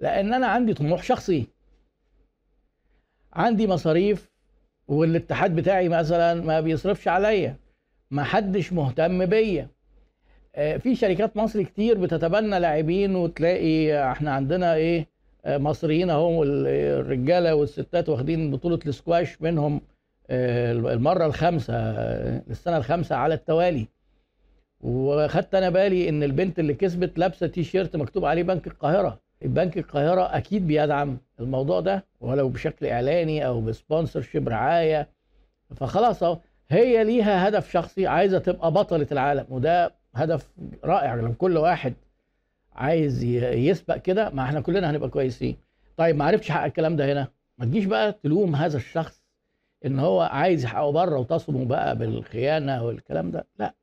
لأن أنا عندي طموح شخصي. عندي مصاريف والاتحاد بتاعي مثلا ما بيصرفش عليا. ما حدش مهتم بيا. آه، في شركات مصري كتير بتتبنى لاعبين وتلاقي إحنا عندنا إيه؟ مصريين اهو الرجالة والستات واخدين بطولة السكواش منهم آه، المرة الخامسة السنة الخامسة على التوالي. وخدت أنا بالي ان البنت اللي كسبت لابسة تي شيرت مكتوب عليه بنك القاهرة. البنك القاهرة أكيد بيدعم الموضوع ده ولو بشكل اعلاني أو ب sponsorship رعاية. فخلاص هي ليها هدف شخصي عايزة تبقى بطلة العالم وده هدف رائع لو كل واحد. عايز يسبق كده ما إحنا كلنا هنبقى كويسين. طيب ما عرفتش حقق الكلام ده هنا. ما تجيش بقى تلوم هذا الشخص ان هو عايز يحققه بره وتصمه بقى بالخيانة والكلام ده. لا.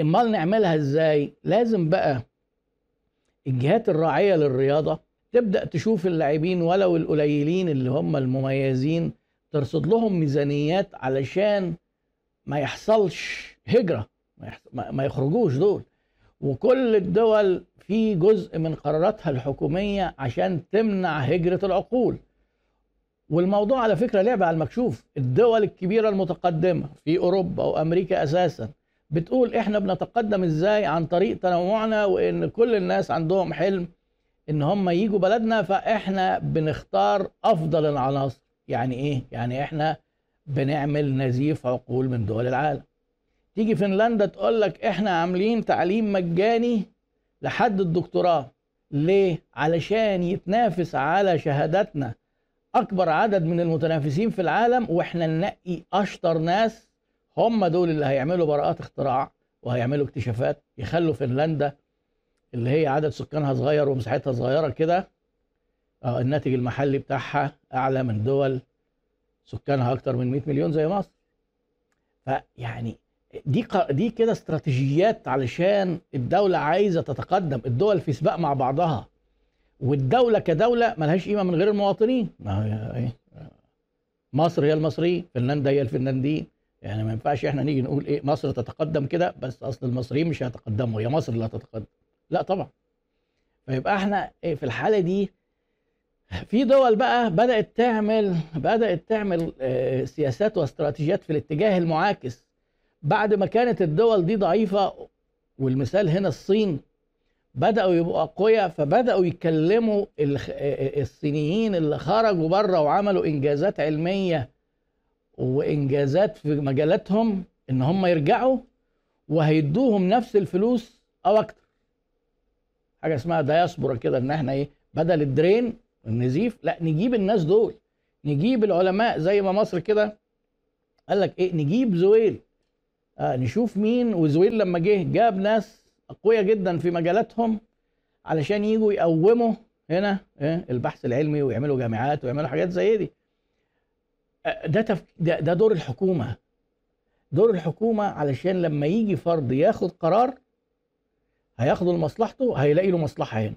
امال نعملها إزاي؟ لازم بقى الجهات الراعية للرياضة تبدأ تشوف اللاعبين ولو القليلين اللي هم المميزين ترصد لهم ميزانيات علشان ما يحصلش هجرة ما يخرجوش دول. وكل الدول في جزء من قراراتها الحكومية عشان تمنع هجرة العقول. والموضوع على فكرة لعبة على المكشوف. الدول الكبيرة المتقدمة في أوروبا وأمريكا أساسا بتقول إحنا بنتقدم إزاي عن طريق تنوعنا وإن كل الناس عندهم حلم إن هم يجوا بلدنا فإحنا بنختار أفضل العناصر. يعني إيه؟ يعني إحنا بنعمل نزيف عقول من دول العالم. تيجي فنلندا تقول لك إحنا عاملين تعليم مجاني لحد الدكتوراه. ليه؟ علشان يتنافس على شهاداتنا. أكبر عدد من المتنافسين في العالم وإحنا ننقي أشطر ناس هم دول اللي هيعملوا براءات اختراع وهيعملوا اكتشافات يخلوا فنلندا اللي هي عدد سكانها صغير ومساحتها صغيرة كده آه الناتج المحلي بتاعها أعلى من دول سكانها أكتر من 100 مليون زي مصر. فيعني دي دي كده استراتيجيات علشان الدولة عايزة تتقدم الدول في سباق مع بعضها. والدولة كدولة ملهاش قيمة من غير المواطنين. ما هي إيه؟ مصر هي المصريين فنلندا هي الفنلنديين. يعني ما ينفعش إحنا نيجي نقول إيه مصر تتقدم كده بس أصل المصريين مش هيتقدموا هي مصر اللي هتتقدم. لا طبعا. فيبقى إحنا إيه في الحالة دي في دول بقى بدأت تعمل بدأت تعمل آه سياسات واستراتيجيات في الاتجاه المعاكس. بعد ما كانت الدول دي ضعيفة والمثال هنا الصين بدأوا يبقوا أقوياء فبدأوا يكلموا الصينيين اللي خرجوا بره وعملوا إنجازات علمية وإنجازات في مجالاتهم إن هم يرجعوا وهيدوهم نفس الفلوس أو أكتر. حاجة اسمها دياسبورا كده إن إحنا إيه بدل الدرين النزيف لأ نجيب الناس دول. نجيب العلماء زي ما مصر كده قال لك إيه نجيب زويل. آه نشوف مين. وزويل لما جه جاب ناس أقوياء جدا في مجالاتهم علشان يجوا يقوموا هنا إيه البحث العلمي ويعملوا جامعات ويعملوا حاجات زي دي. ده, تفك... ده ده دور الحكومة. دور الحكومة علشان لما يجي فرد ياخد قرار هياخده لمصلحته هيلاقي له مصلحة هنا.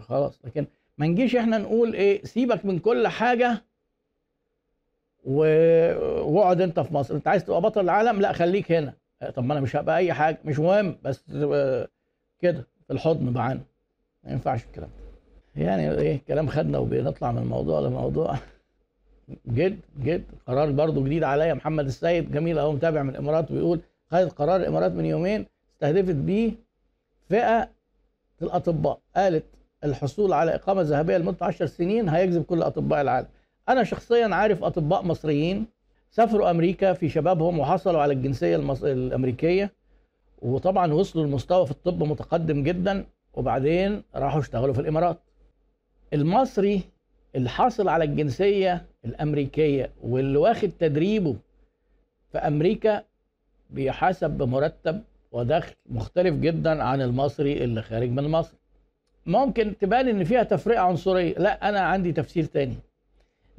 خلاص. لكن ما نجيش إحنا نقول إيه سيبك من كل حاجة واقعد انت في مصر. انت عايز تبقى بطل العالم؟ لا خليك هنا. طب ما أنا مش هبقى اي حاجة مش مهم بس كده في الحضن معانا ما ينفعش الكلام ده. يعني إيه كلام خدنا وبنطلع من موضوع لموضوع. جد جد. قرار برضه جديد عليا محمد السيد. جميل اهو متابع من الإمارات بيقول خدت قرار الإمارات من يومين استهدفت بيه فئة الأطباء. قالت الحصول على إقامة ذهبية لمدة 10 سنين هيجذب كل أطباء العالم. أنا شخصيا عارف أطباء مصريين سافروا أمريكا في شبابهم وحصلوا على الجنسية المص... الأمريكية وطبعا وصلوا لمستوى في الطب متقدم جدا وبعدين راحوا اشتغلوا في الإمارات. المصري اللي حاصل على الجنسية الأمريكية واللي واخد تدريبه في أمريكا بيحاسب بمرتب ودخل مختلف جدا عن المصري اللي خارج من مصر. ممكن تبان إن فيها تفرقة عنصرية. لا أنا عندي تفسير تاني.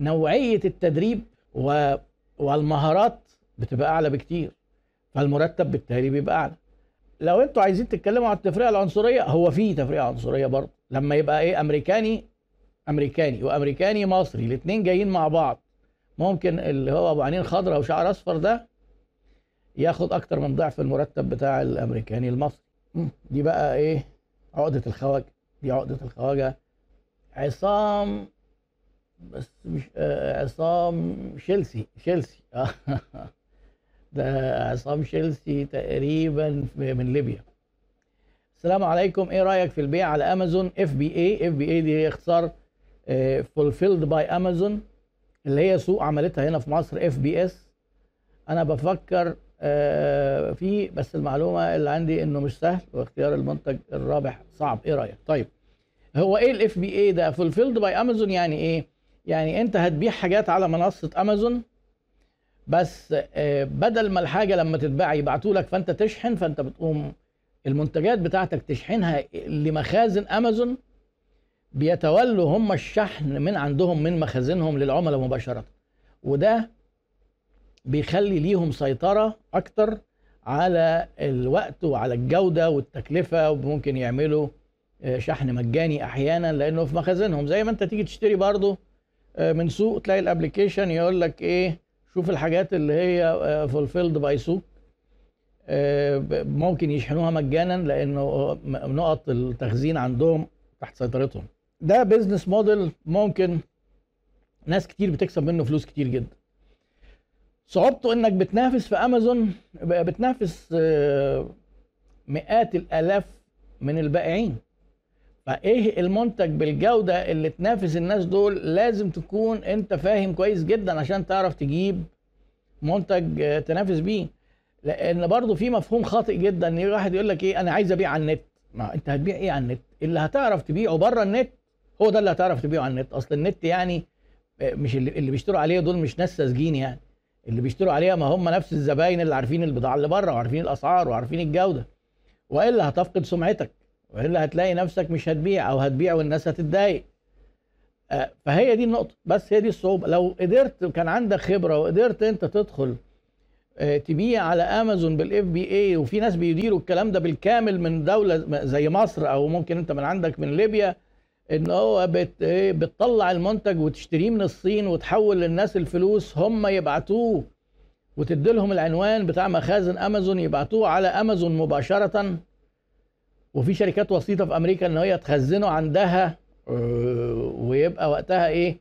نوعية التدريب و... والمهارات بتبقى أعلى بكتير فالمرتب بالتالي بيبقى أعلى. لو أنتوا عايزين تتكلموا عن التفرقه العنصرية هو في تفرقه عنصرية برضه. لما يبقى إيه أمريكاني أمريكاني وأمريكاني مصري الاثنين جايين مع بعض. ممكن اللي هو أبو عينين خضراء وشعر أصفر ده ياخد أكتر من ضعف المرتب بتاع الأمريكاني المصري. دي بقى إيه عقدة الخواجة. دي عقدة الخواجة. عصام بس مش آه، عصام شيلسي شيلسي. آه. ده عصام شيلسي تقريبا من ليبيا. السلام عليكم. إيه رأيك في البيع على أمازون؟ اف بي اي اف بي اي دي هي اختصار fulfilled by Amazon اللي هي سوق عملتها هنا في مصر FBS أنا بفكر آه، فيه بس المعلومة اللي عندي إنه مش سهل واختيار المنتج الرابح صعب. إيه رأيك؟ طيب هو إيه ال FBA ده؟ fulfilled by Amazon يعني إيه؟ يعني انت هتبيع حاجات على منصة أمازون بس آه، بدل ما الحاجة لما تتباع يبعتوا لك فأنت تشحن فأنت بتقوم المنتجات بتاعتك تشحنها لمخازن أمازون بيتولوا هم الشحن من عندهم من مخازنهم للعملاء مباشرة. وده بيخلي ليهم سيطرة أكتر على الوقت وعلى الجودة والتكلفة وممكن يعملوا آه، شحن مجاني أحيانا لأنه في مخازنهم. زي ما أنت تيجي تشتري برضه من سوق تلاقي ال application يقول لك إيه شوف الحاجات اللي هي fulfilled by سوق. آه، ممكن يشحنوها مجانا لأنه نقط التخزين عندهم تحت سيطرتهم. ده بيزنس موديل ممكن ناس كتير بتكسب منه فلوس كتير جدا. صعوبته إنك بتنافس في امازون بتنافس آه، مئات الآلاف من البائعين. فإيه المنتج بالجودة اللي تنافس الناس دول لازم تكون أنت فاهم كويس جدا عشان تعرف تجيب منتج تنافس بيه. لأن برضه في مفهوم خاطئ جدا إن واحد يقول لك إيه أنا عايز أبيع على النت. ما أنت هتبيع إيه على النت؟ اللي هتعرف تبيعه بره النت هو ده اللي هتعرف تبيعه على النت. أصل النت يعني آه، مش اللي, اللي بيشتروا عليه دول مش ناس ساذجين يعني. اللي بيشتروا عليها ما هم نفس الزباين اللي عارفين البضاعة اللي بره وعارفين الأسعار وعارفين الجودة. وإلا هتفقد سمعتك. وإلا هتلاقي نفسك مش هتبيع أو هتبيع والناس هتتضايق. آه، فهي دي النقطة. بس هي دي الصعوبة. لو قدرت كان عندك خبرة وقدرت أنت تدخل آه، تبيع على أمازون بالاف بي اي وفي ناس بيديروا الكلام ده بالكامل من دولة زي مصر أو ممكن أنت من عندك من ليبيا إن هو بت إيه بتطلع المنتج وتشتريه من الصين وتحول للناس الفلوس هم يبعتوه وتدي لهم العنوان بتاع مخازن أمازون يبعتوه على أمازون مباشرة. وفي شركات وسيطة في أمريكا إن هي تخزنه عندها آه، ويبقى وقتها إيه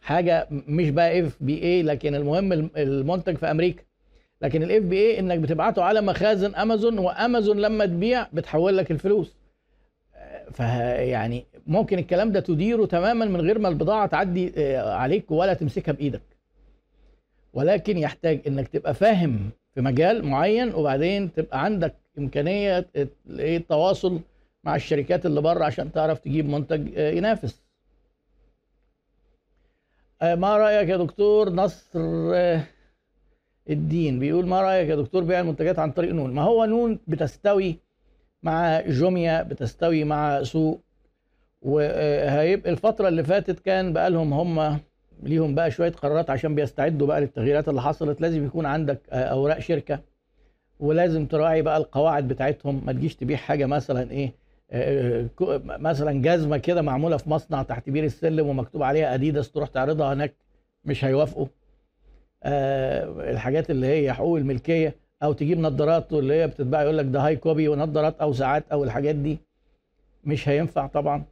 حاجة مش بقى FBA لكن المهم المنتج في أمريكا. لكن ال FBA إنك بتبعته على مخازن أمازون وأمازون لما تبيع بتحول لك الفلوس. فيعني ممكن الكلام ده تديره تماما من غير ما البضاعة تعدي آه، عليك ولا تمسكها بإيدك. ولكن يحتاج إنك تبقى فاهم في مجال معين وبعدين تبقى عندك إمكانية التواصل مع الشركات اللي بره عشان تعرف تجيب منتج آه، ينافس. آه، ما رأيك يا دكتور نصر الدين؟ بيقول ما رأيك يا دكتور بيع المنتجات عن طريق نون؟ ما هو نون بتستوي مع جوميا بتستوي مع سوق وهيبقى الفترة اللي فاتت كان بقى لهم هم ليهم بقى شوية قرارات عشان بيستعدوا بقى للتغييرات اللي حصلت. لازم يكون عندك أوراق شركة ولازم تراعي بقى القواعد بتاعتهم. ما تجيش تبيع حاجة مثلا إيه مثلا جزمة كده معمولة في مصنع تحت بير السلم ومكتوب عليها أديداس تروح تعرضها هناك مش هيوافقوا. آه، الحاجات اللي هي حقوق الملكية أو تجيب نظارات اللي هي بتتباع يقول لك ده high copy ونظارات أو ساعات أو الحاجات دي مش هينفع طبعا.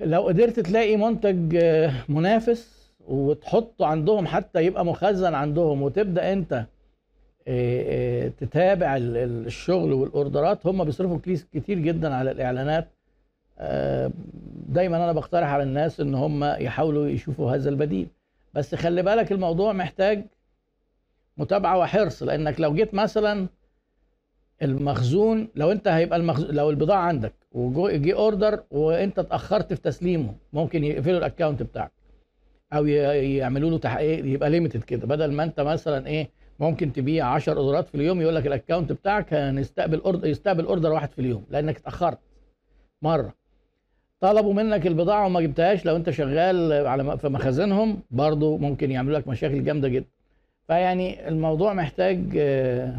لو قدرت تلاقي منتج آه، منافس وتحطه عندهم حتى يبقى مخزن عندهم وتبدأ انت آه، آه، تتابع الشغل والأوردرات هم بيصرفوا كتير جدا على الإعلانات. دايما أنا بقترح على الناس إن هم يحاولوا يشوفوا هذا البديل. بس خلي بالك الموضوع محتاج متابعة وحرص لأنك لو جيت مثلا المخزون لو انت هيبقى المخزون لو البضاعة عندك وجي order وانت اتأخرت في تسليمه ممكن يقفلوا ال account بتاعك أو يعملوا له تحقيق يبقى limited كده. بدل ما انت مثلا إيه ممكن تبيع 10 اوردرات في اليوم يقول لك ال account بتاعك هنستقبل order يستقبل order واحد في اليوم لأنك اتأخرت مرة. طلبوا منك البضاعة وما جبتهاش لو انت شغال على في مخازنهم برضو ممكن يعملوا لك مشاكل جامدة جدا. فيعني الموضوع محتاج آه،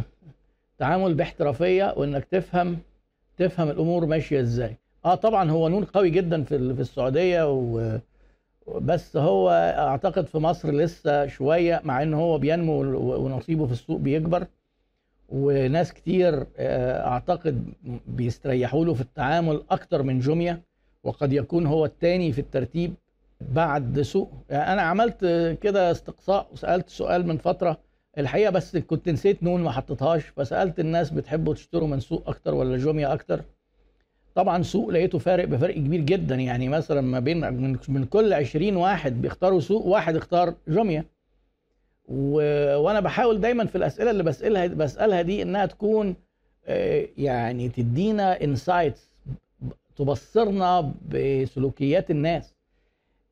تعامل باحترافية وإنك تفهم تفهم الأمور ماشية إزاي. آه طبعا هو نون قوي جدا في في السعودية و بس هو أعتقد في مصر لسه شوية مع إن هو بينمو ونصيبه في السوق بيكبر. وناس كتير آه، أعتقد بيستريحوا له في التعامل أكتر من جوميا وقد يكون هو الثاني في الترتيب بعد سوق. يعني أنا عملت كده استقصاء وسألت سؤال من فترة الحقيقة بس كنت نسيت نون ما حطيتهاش فسألت الناس بتحبوا تشتروا من سوق أكتر ولا جوميا أكتر. طبعا سوق لقيته فارق بفرق كبير جدا يعني مثلا ما بين من, كل 20 واحد بيختاروا سوق واحد اختار جوميا. و... وأنا بحاول دايما في الأسئلة اللي بسألها بسألها دي إنها تكون آه، يعني تدينا insights تبصرنا بسلوكيات الناس.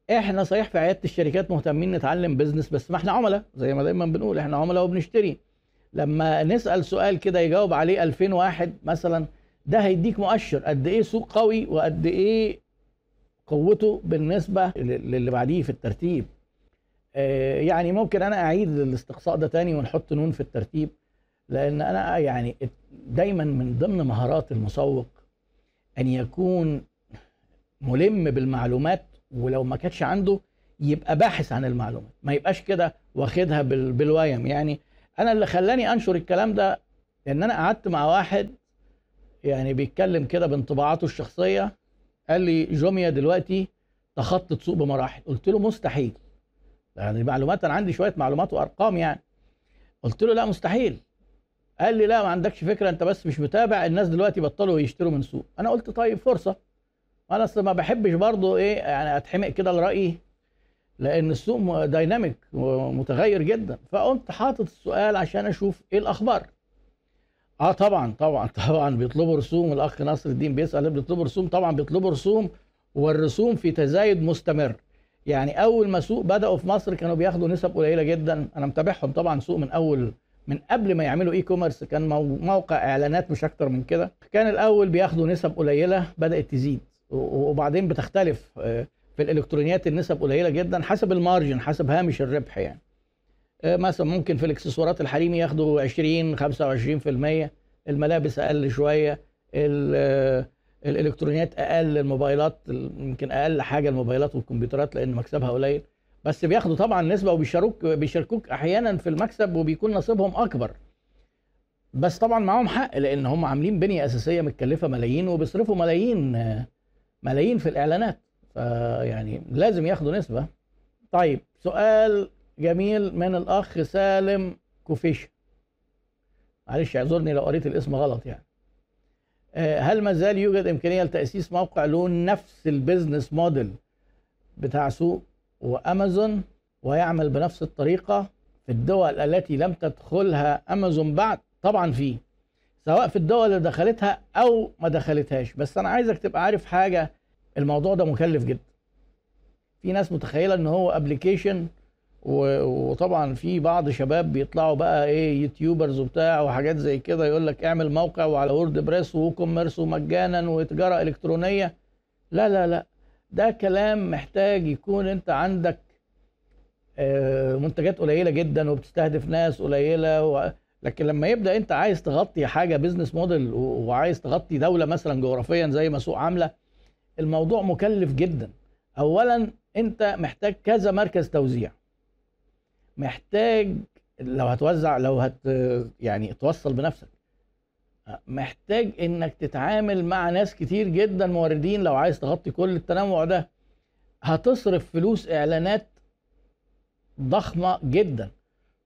إحنا صحيح في عيادة الشركات مهتمين نتعلم business بس ما إحنا عملاء زي ما دايما بنقول إحنا عملاء وبنشتري. لما نسأل سؤال كده يجاوب عليه 2000 واحد مثلا ده هيديك مؤشر قد إيه سوق قوي وقد إيه قوته بالنسبة للي بعديه في الترتيب. آه، يعني ممكن أنا أعيد الاستقصاء ده تاني ونحط نون في الترتيب لأن أنا يعني دايما من ضمن مهارات المسوق أن يكون ملم بالمعلومات ولو ما كانتش عنده يبقى باحث عن المعلومات. ما يبقاش كده واخدها بالويم. يعني أنا اللي خلاني أنشر الكلام ده إن أنا قعدت مع واحد يعني بيتكلم كده بانطباعاته الشخصية قال لي جوميا دلوقتي تخطط سوق بمراحل. قلت له مستحيل. يعني معلومات أنا عندي شوية معلومات وأرقام يعني. قلت له لا مستحيل. قال لي لا ما عندكش فكرة أنت بس مش متابع. الناس دلوقتي بطلوا يشتروا من سوق. أنا قلت طيب فرصة. أنا أصل ما بحبش برضو إيه يعني أتحمق كده لرأيي لأن السوق dynamic ومتغير جدا. فقمت حاطط السؤال عشان أشوف إيه الأخبار. آه طبعا طبعا طبعا بيطلبوا رسوم الاخ ناصر الدين بيسأل بيطلبوا رسوم؟ طبعا بيطلبوا رسوم والرسوم في تزايد مستمر. يعني أول ما سوق بدأوا في مصر كانوا بياخدوا نسب قليلة جدا. أنا متابعهم طبعا سوق من أول من قبل ما يعملوا e-commerce كان موقع إعلانات مش أكتر من كده. كان الأول بياخدوا نسب قليلة بدأت تزيد. وبعدين بتختلف آه، في الإلكترونيات النسب قليلة جدا حسب المارجن حسب هامش الربح يعني. آه، مثلا ممكن في الإكسسوارات الحريمي ياخدوا 20 25% الملابس أقل شوية آه، الإلكترونيات أقل الموبايلات يمكن أقل حاجة الموبايلات والكمبيوترات لأن مكسبها قليل. بس بياخدوا طبعا نسبة وبيشاركوك بيشاركوك أحيانا في المكسب وبيكون نصيبهم أكبر. بس طبعا معاهم حق لأن هم عاملين بنية أساسية متكلفة ملايين وبيصرفوا ملايين ملايين في الإعلانات. فيعني لازم ياخدوا نسبة. طيب سؤال جميل من الأخ سالم كوفيش. معلش اعذرني لو قريت الاسم غلط يعني. آه، هل ما زال يوجد إمكانية لتأسيس موقع له نفس البيزنس موديل بتاع سوق وأمازون ويعمل بنفس الطريقة في الدول التي لم تدخلها أمازون بعد؟ طبعا في سواء في الدول اللي دخلتها أو ما دخلتهاش. بس أنا عايزك تبقى عارف حاجة الموضوع ده مكلف جدا. في ناس متخيلة إن هو application وطبعا في بعض شباب بيطلعوا بقى إيه YouTubers وبتاع وحاجات زي كده يقول لك اعمل موقع وعلى WordPress و commerce ومجانا وتجارة إلكترونية. لا لا لا. ده كلام محتاج يكون أنت عندك آه، منتجات قليلة جدا وبتستهدف ناس قليلة و... لكن لما يبدأ أنت عايز تغطي حاجة بيزنس موديل وعايز تغطي دولة مثلا جغرافيا زي ما سوق عاملة الموضوع مكلف جدا. اولا أنت محتاج كذا مركز توزيع. محتاج لو هتوزع لو هت يعني توصل بنفسك. محتاج إنك تتعامل مع ناس كتير جدا موردين لو عايز تغطي كل التنوع ده. هتصرف فلوس إعلانات ضخمة جدا.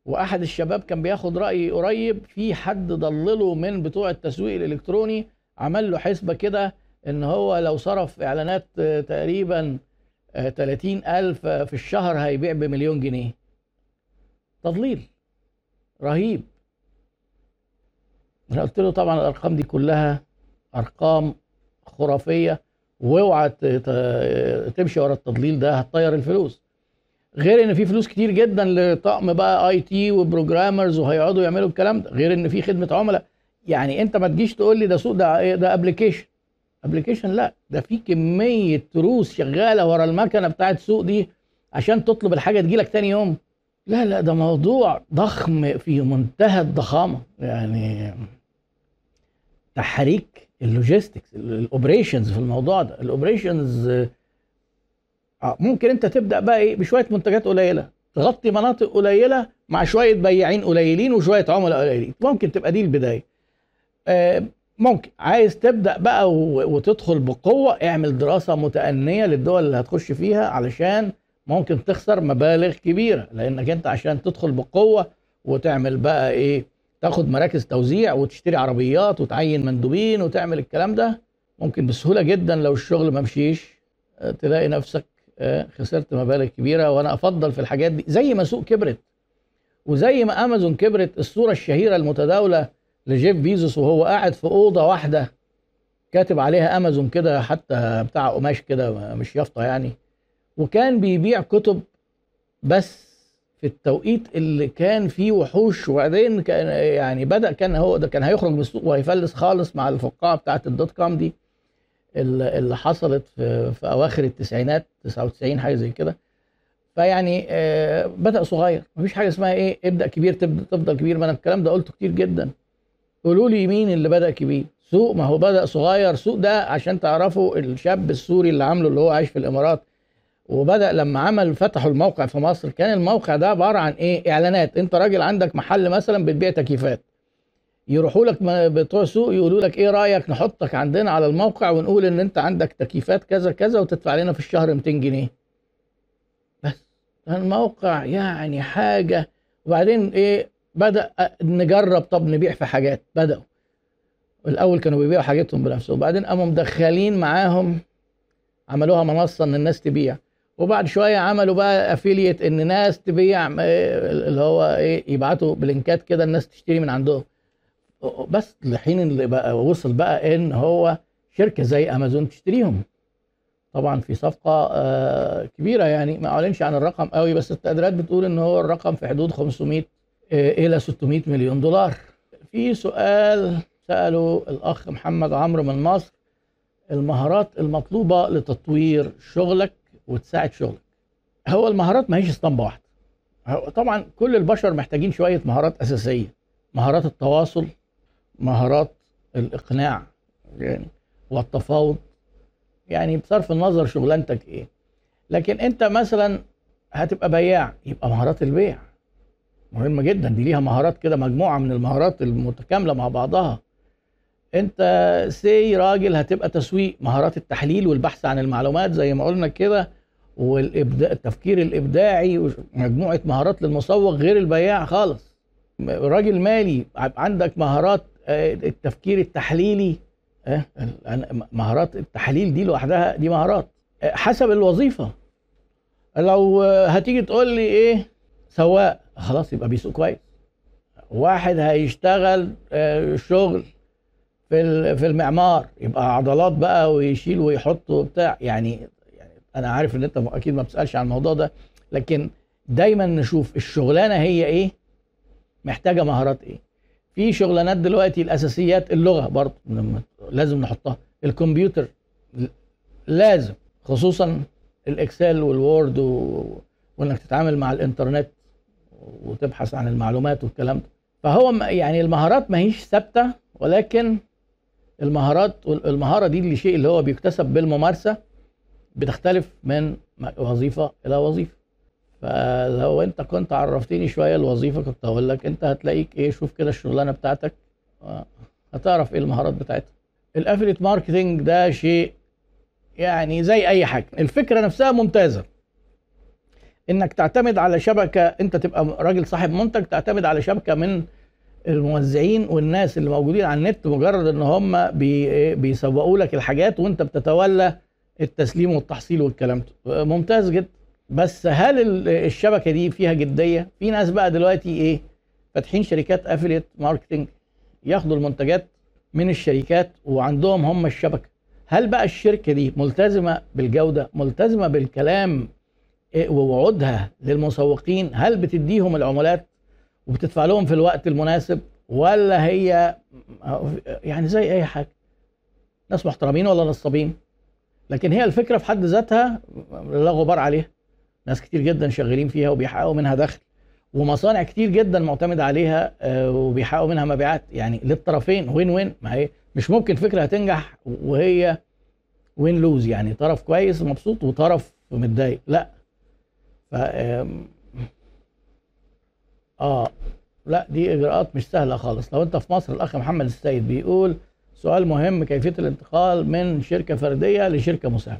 وأحد الشباب كان بياخد رايي قريب في حد ضلله من بتوع التسويق الإلكتروني عمل له حسبة كده إن هو لو صرف إعلانات تقريبا 30 ألف في الشهر هيبيع بمليون جنيه. تضليل. رهيب. أنا قلت له طبعا الأرقام دي كلها أرقام خرافية وأوعى تمشي ورا التضليل ده هتطير الفلوس. غير إن في فلوس كتير جدا لطقم بقى IT و programmers وهيقعدوا يعملوا الكلام ده غير إن في خدمة عملاء. يعني أنت ما تجيش تقول لي ده سوق ده؟ ده application. application لا ده في كمية تروس شغالة ورا المكنة بتاعت سوق دي عشان تطلب الحاجة تجي لك تاني يوم. لا لا ده موضوع ضخم في منتهى الضخامة. يعني تحريك ال logistics ال operations في الموضوع ده. ال operations آه ممكن انت تبدأ بقى إيه بشوية منتجات قليلة تغطي مناطق قليلة مع شوية بياعين قليلين وشوية عملاء قليلين. ممكن تبقى دي البداية. آه ممكن. عايز تبدأ بقى وتدخل بقوة اعمل دراسة متأنية للدول اللي هتخش فيها علشان ممكن تخسر مبالغ كبيرة. لأنك أنت عشان تدخل بقوة وتعمل بقى إيه تاخد مراكز توزيع وتشتري عربيات وتعين مندوبين وتعمل الكلام ده ممكن بسهولة جدا لو الشغل ما مشيش آه، تلاقي نفسك آه، خسرت مبالغ كبيرة. وأنا أفضل في الحاجات دي زي ما سوق كبرت وزي ما أمازون كبرت الصورة الشهيرة المتداولة لجيف بيزوس وهو قاعد في أوضة واحدة كاتب عليها أمازون كده حتى بتاع قماش كده مش يافطة يعني. وكان بيبيع كتب بس في التوقيت اللي كان فيه وحوش وبعدين كان يعني بدأ كان هو ده كان هيخرج من السوق وهيفلس خالص مع الفقاعة بتاعت ال dot com دي اللي اللي حصلت في, في أواخر التسعينات 99 حاجة زي كده. فيعني آه، بدأ صغير. مفيش حاجة اسمها إيه ابدأ كبير تبدا تفضل كبير. ما أنا الكلام ده قلته كتير جدا. قولوا لي مين اللي بدأ كبير؟ سوق ما هو بدأ صغير. سوق ده عشان تعرفوا الشاب السوري اللي عامله اللي هو عايش في الإمارات وبدأ لما عمل فتحوا الموقع في مصر. كان الموقع ده عبارة عن إيه؟ إعلانات. أنت راجل عندك محل مثلا بتبيع تكييفات. يروحوا لك بتوع سوق يقولوا لك إيه رأيك نحطك عندنا على الموقع ونقول إن أنت عندك تكييفات كذا كذا وتدفع لنا في الشهر 200 جنيه. بس الموقع يعني حاجة. وبعدين إيه؟ بدأ نجرب طب نبيع في حاجات. بدأوا. الأول كانوا بيبيعوا حاجتهم بنفسهم. وبعدين قاموا مدخلين معاهم عملوها منصة إن الناس تبيع. وبعد شوية عملوا بقى افيليت إن ناس تبيع اللي هو إيه يبعتوا بلينكات كده الناس تشتري من عندهم. بس لحين اللي بقى وصل بقى إن هو شركة زي أمازون تشتريهم. طبعا في صفقة آه، كبيرة يعني ما أعلنش عن الرقم قوي بس التقديرات بتقول إن هو الرقم في حدود 500 آه، إلى 600 مليون دولار. في سؤال سأله الأخ محمد عمرو من مصر المهارات المطلوبة لتطوير شغلك وتساعد شغلك. هو المهارات ما هيش اسطمبة واحدة. طبعا كل البشر محتاجين شوية مهارات أساسية. مهارات التواصل مهارات الإقناع يعني والتفاوض. يعني بصرف النظر شغلانتك إيه. لكن أنت مثلا هتبقى بياع يبقى مهارات البيع. مهمة جدا دي ليها مهارات كده مجموعة من المهارات المتكاملة مع بعضها. انت سي راجل هتبقى تسويق مهارات التحليل والبحث عن المعلومات زي ما قلنا كده والابداع التفكير الإبداعي ومجموعة مهارات للمسوق غير البياع خالص. راجل مالي عندك مهارات آه، التفكير التحليلي آه، مهارات التحليل دي لوحدها دي مهارات. آه، حسب الوظيفة. لو هتيجي تقول لي إيه سواق خلاص يبقى بيسوق كويس. واحد هيشتغل آه، شغل في في المعمار يبقى عضلات بقى ويشيل ويحط وبتاع. يعني يعني أنا عارف إن أنت أكيد ما بتسألش عن الموضوع ده لكن دايما نشوف الشغلانة هي إيه محتاجة مهارات إيه. في شغلانات دلوقتي الأساسيات اللغة برضه لازم نحطها. الكمبيوتر لازم خصوصا الإكسل والوورد و... وإنك تتعامل مع الإنترنت. وتبحث عن المعلومات والكلام ده. فهو يعني المهارات ما هيش ثابتة ولكن المهارات المهارة دي اللي شيء اللي هو بيكتسب بالممارسة بتختلف من وظيفة إلى وظيفة. فلو أنت كنت عرفتني شوية الوظيفة كنت هقول لك أنت هتلاقيك إيه شوف كده الشغلانة بتاعتك آه، هتعرف إيه المهارات بتاعتها. ال affiliate marketing ده شيء يعني زي أي حاجة. الفكرة نفسها ممتازة. إنك تعتمد على شبكة أنت تبقى راجل صاحب منتج تعتمد على شبكة من الموزعين والناس اللي موجودين على النت مجرد إن هم بي بيسوقوا لك الحاجات وأنت بتتولى التسليم والتحصيل والكلام ده. ممتاز جدا. بس هل ال- الشبكة دي فيها جدية؟ في ناس بقى دلوقتي إيه؟ فاتحين شركات affiliate marketing ياخدوا المنتجات من الشركات وعندهم هم الشبكة. هل بقى الشركة دي ملتزمة بالجودة ملتزمة بالكلام ووعودها للمسوقين. هل بتديهم العمولات وبتدفع لهم في الوقت المناسب ولا هي يعني زي أي حاجة؟ ناس محترمين ولا نصابين لكن هي الفكرة في حد ذاتها لا غبار عليها. ناس كتير جدا شغالين فيها وبيحققوا منها دخل ومصانع كتير جدا معتمدة عليها آه، وبيحققوا منها مبيعات. يعني للطرفين وين وين ما هي مش ممكن فكرة هتنجح وهي وين لوز يعني طرف كويس ومبسوط وطرف متضايق. لا ف آه لا دي إجراءات مش سهلة خالص. لو أنت في مصر الأخ محمد السيد بيقول سؤال مهم كيفية الانتقال من شركة فردية لشركة مساهمة.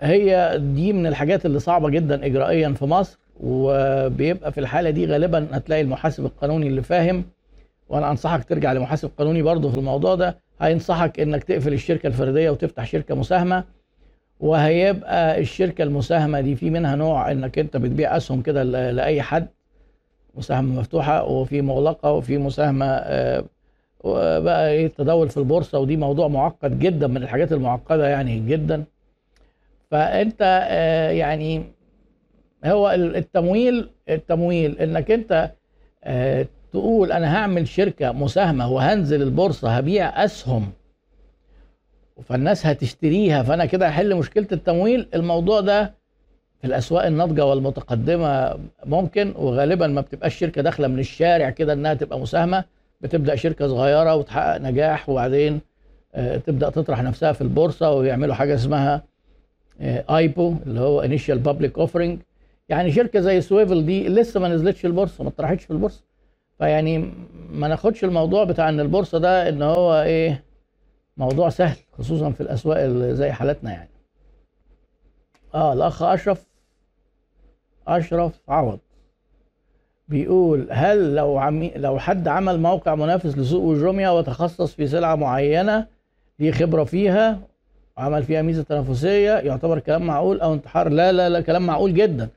هي دي من الحاجات اللي صعبة جدا اجرائيا في مصر وبيبقى في الحالة دي غالبا هتلاقي المحاسب القانوني اللي فاهم. وأنا أنصحك ترجع لمحاسب قانوني برضه في الموضوع ده. هينصحك إنك تقفل الشركة الفردية وتفتح شركة مساهمة. وهيبقى الشركة المساهمة دي في منها نوع إنك أنت بتبيع أسهم كده لأي حد مساهمة مفتوحة وفي مغلقة وفي مساهمة آه، بقى إيه التداول في البورصة ودي موضوع معقد جدا من الحاجات المعقدة يعني جدا. فأنت آه، يعني هو التمويل التمويل إنك أنت آه، تقول أنا هعمل شركة مساهمة وهنزل البورصة هبيع أسهم فالناس هتشتريها فأنا كده هحل مشكلة التمويل. الموضوع ده في الأسواق الناضجة والمتقدمة ممكن وغالبا ما بتبقاش شركة داخلة من الشارع كده إنها تبقى مساهمة. بتبدأ شركة صغيرة وتحقق نجاح وبعدين آه، تبدأ تطرح نفسها في البورصة ويعملوا حاجة اسمها IPO آه، اللي هو initial public offering يعني شركة زي سويفل دي لسه ما نزلتش البورصة ما طرحتش في البورصة. فيعني ما ناخدش الموضوع بتاع إن البورصة ده إن هو إيه موضوع سهل خصوصا في الأسواق اللي زي حالتنا يعني. آه الأخ أشرف أشرف عوض. بيقول هل لو عمي لو حد عمل موقع منافس لسوق وجوميا وتخصص في سلعة معينة ليه خبرة فيها وعمل فيها ميزة تنافسية يعتبر كلام معقول أو انتحار؟ لا لا لا كلام معقول جدا.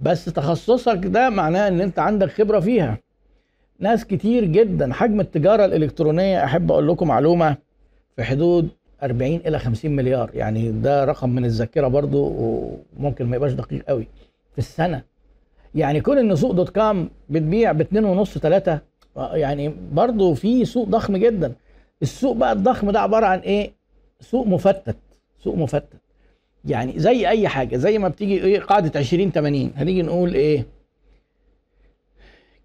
بس تخصصك ده معناه إن أنت عندك خبرة فيها. ناس كتير جدا حجم التجارة الإلكترونية أحب أقول لكم معلومة في حدود 40 إلى 50 مليار. يعني ده رقم من الذاكرة برضو وممكن ما يبقاش دقيق قوي. في السنة. يعني كون إن سوق دوت كام بتبيع ب 2.5 3 يعني برضو في سوق ضخم جدا. السوق بقى الضخم ده عبارة عن إيه؟ سوق مفتت. سوق مفتت. يعني زي أي حاجة زي ما بتيجي إيه؟ قاعدة 20 80 هنيجي نقول إيه؟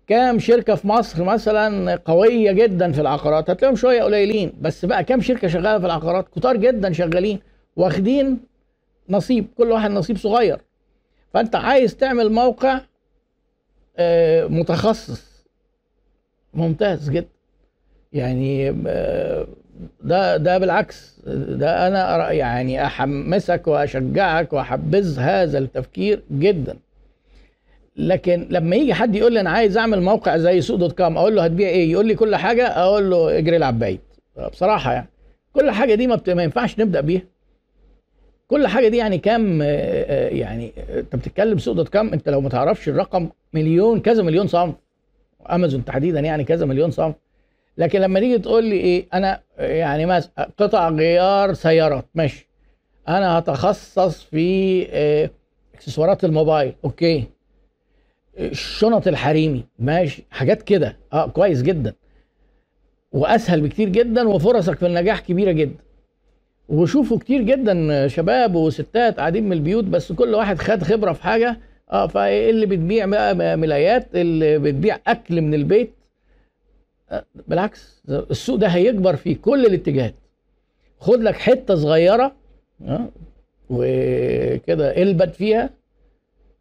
كام شركة في مصر مثلا قوية جدا في العقارات هتلاقيهم شوية قليلين بس بقى كام شركة شغالة في العقارات كتار جدا شغالين واخدين نصيب كل واحد نصيب صغير. فأنت عايز تعمل موقع آه، متخصص. ممتاز جدا. يعني آه، ده ده بالعكس ده أنا يعني أحمسك وأشجعك وأحبذ هذا التفكير جدا. لكن لما يجي حد يقول لي أنا عايز أعمل موقع زي سوق dot com أقول له هتبيع إيه؟ يقول لي كل حاجة أقول له اجري العب بعيد بصراحة يعني كل حاجة دي ما, ينفعش نبدأ بيها. كل حاجة دي يعني كام يعني أنت بتتكلم سوق dot com أنت لو ما تعرفش الرقم مليون كذا مليون صنف أمازون تحديدا يعني كذا مليون صنف. لكن لما تيجي تقول لي إيه أنا يعني مثلا قطع غيار سيارات ماشي. أنا هتخصص في آه، إكسسوارات الموبايل أوكي. الشنط الحريمي ماشي حاجات كده. آه كويس جدا. وأسهل بكتير جدا وفرصك في النجاح كبيرة جدا. وشوفوا كتير جدا شباب وستات قاعدين من البيوت بس كل واحد خد خبرة في حاجة. آه فاللي بتبيع ملايات. اللي بتبيع أكل من البيت. آه بالعكس السوق ده هيكبر في كل الاتجاهات. خد لك حتة صغيرة آه وكده البت فيها.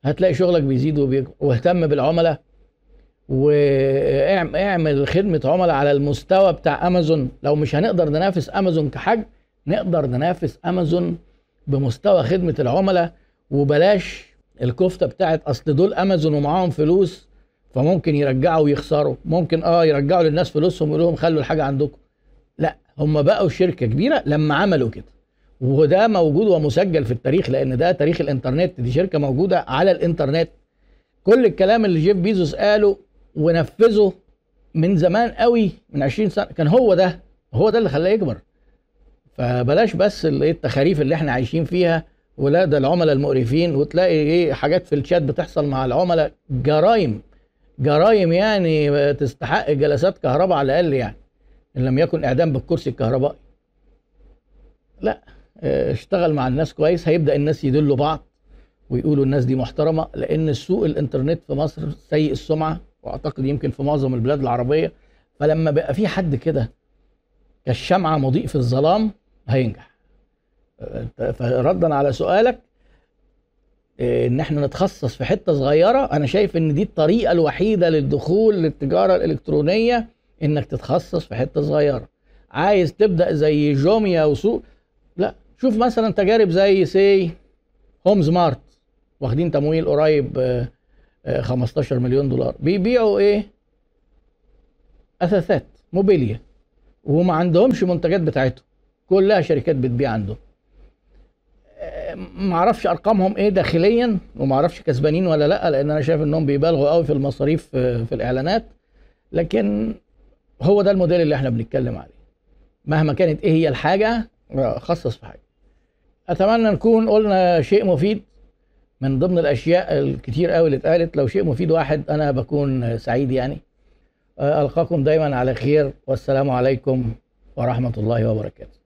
هتلاقي شغلك بيزيد وبيكبر واهتم بالعملاء واعمل خدمة عملاء على المستوى بتاع امازون لو مش هنقدر ننافس امازون كحجم نقدر ننافس امازون بمستوى خدمة العملاء. وبلاش الكفتة بتاعت أصل دول امازون ومعاهم فلوس فممكن يرجعوا ويخسروا. ممكن آه يرجعوا للناس فلوسهم ويقولوا لهم خلوا الحاجة عندكم. لا هم بقوا شركة كبيرة لما عملوا كده. وده موجود ومسجل في التاريخ لأن ده تاريخ الإنترنت. دي شركة موجودة على الإنترنت. كل الكلام اللي جيف بيزوس قاله ونفذه من زمان قوي من 20 سنة كان هو ده هو ده اللي خلاه يكبر. فبلاش بس التخاريف اللي إحنا عايشين فيها ولا ده العملاء المقرفين. وتلاقي إيه حاجات في الشات بتحصل مع العملاء. جرايم جرايم يعني تستحق جلسات كهرباء على الأقل يعني إن لم يكن إعدام بالكرسي الكهربائي. لا. اشتغل مع الناس كويس هيبدأ الناس يدلوا بعض ويقولوا الناس دي محترمة لأن السوق الإنترنت في مصر سيء السمعة وأعتقد يمكن في معظم البلاد العربية. فلما بقى في حد كده كالشمعة مضيء في الظلام هينجح. آه، فردا على سؤالك آه، إن إحنا نتخصص في حتة صغيرة أنا شايف إن دي الطريقة الوحيدة للدخول للتجارة الإلكترونية إنك تتخصص في حتة صغيرة. عايز تبدأ زي جوميا وسوق؟ شوف مثلا تجارب زي سي Homzmart واخدين تمويل قريب آه، آه، 15 مليون دولار. بيبيعوا إيه؟ أثاثات موبيليا. وما عندهمش منتجات بتاعتهم. كلها شركات بتبيع عندهم. آه، ما أعرفش أرقامهم إيه داخليا وما أعرفش كسبانين ولا لأ لأن أنا شايف إنهم بيبالغوا قوي في المصاريف آه، في الإعلانات. لكن هو ده الموديل اللي إحنا بنتكلم عليه. مهما كانت إيه هي الحاجة آه، خصص في حاجة. أتمنى نكون قلنا شيء مفيد من ضمن الأشياء الكتير قوي اللي اتقالت. لو شيء مفيد واحد أنا بكون سعيد يعني. ألقاكم دايما على خير. والسلام عليكم ورحمة الله وبركاته.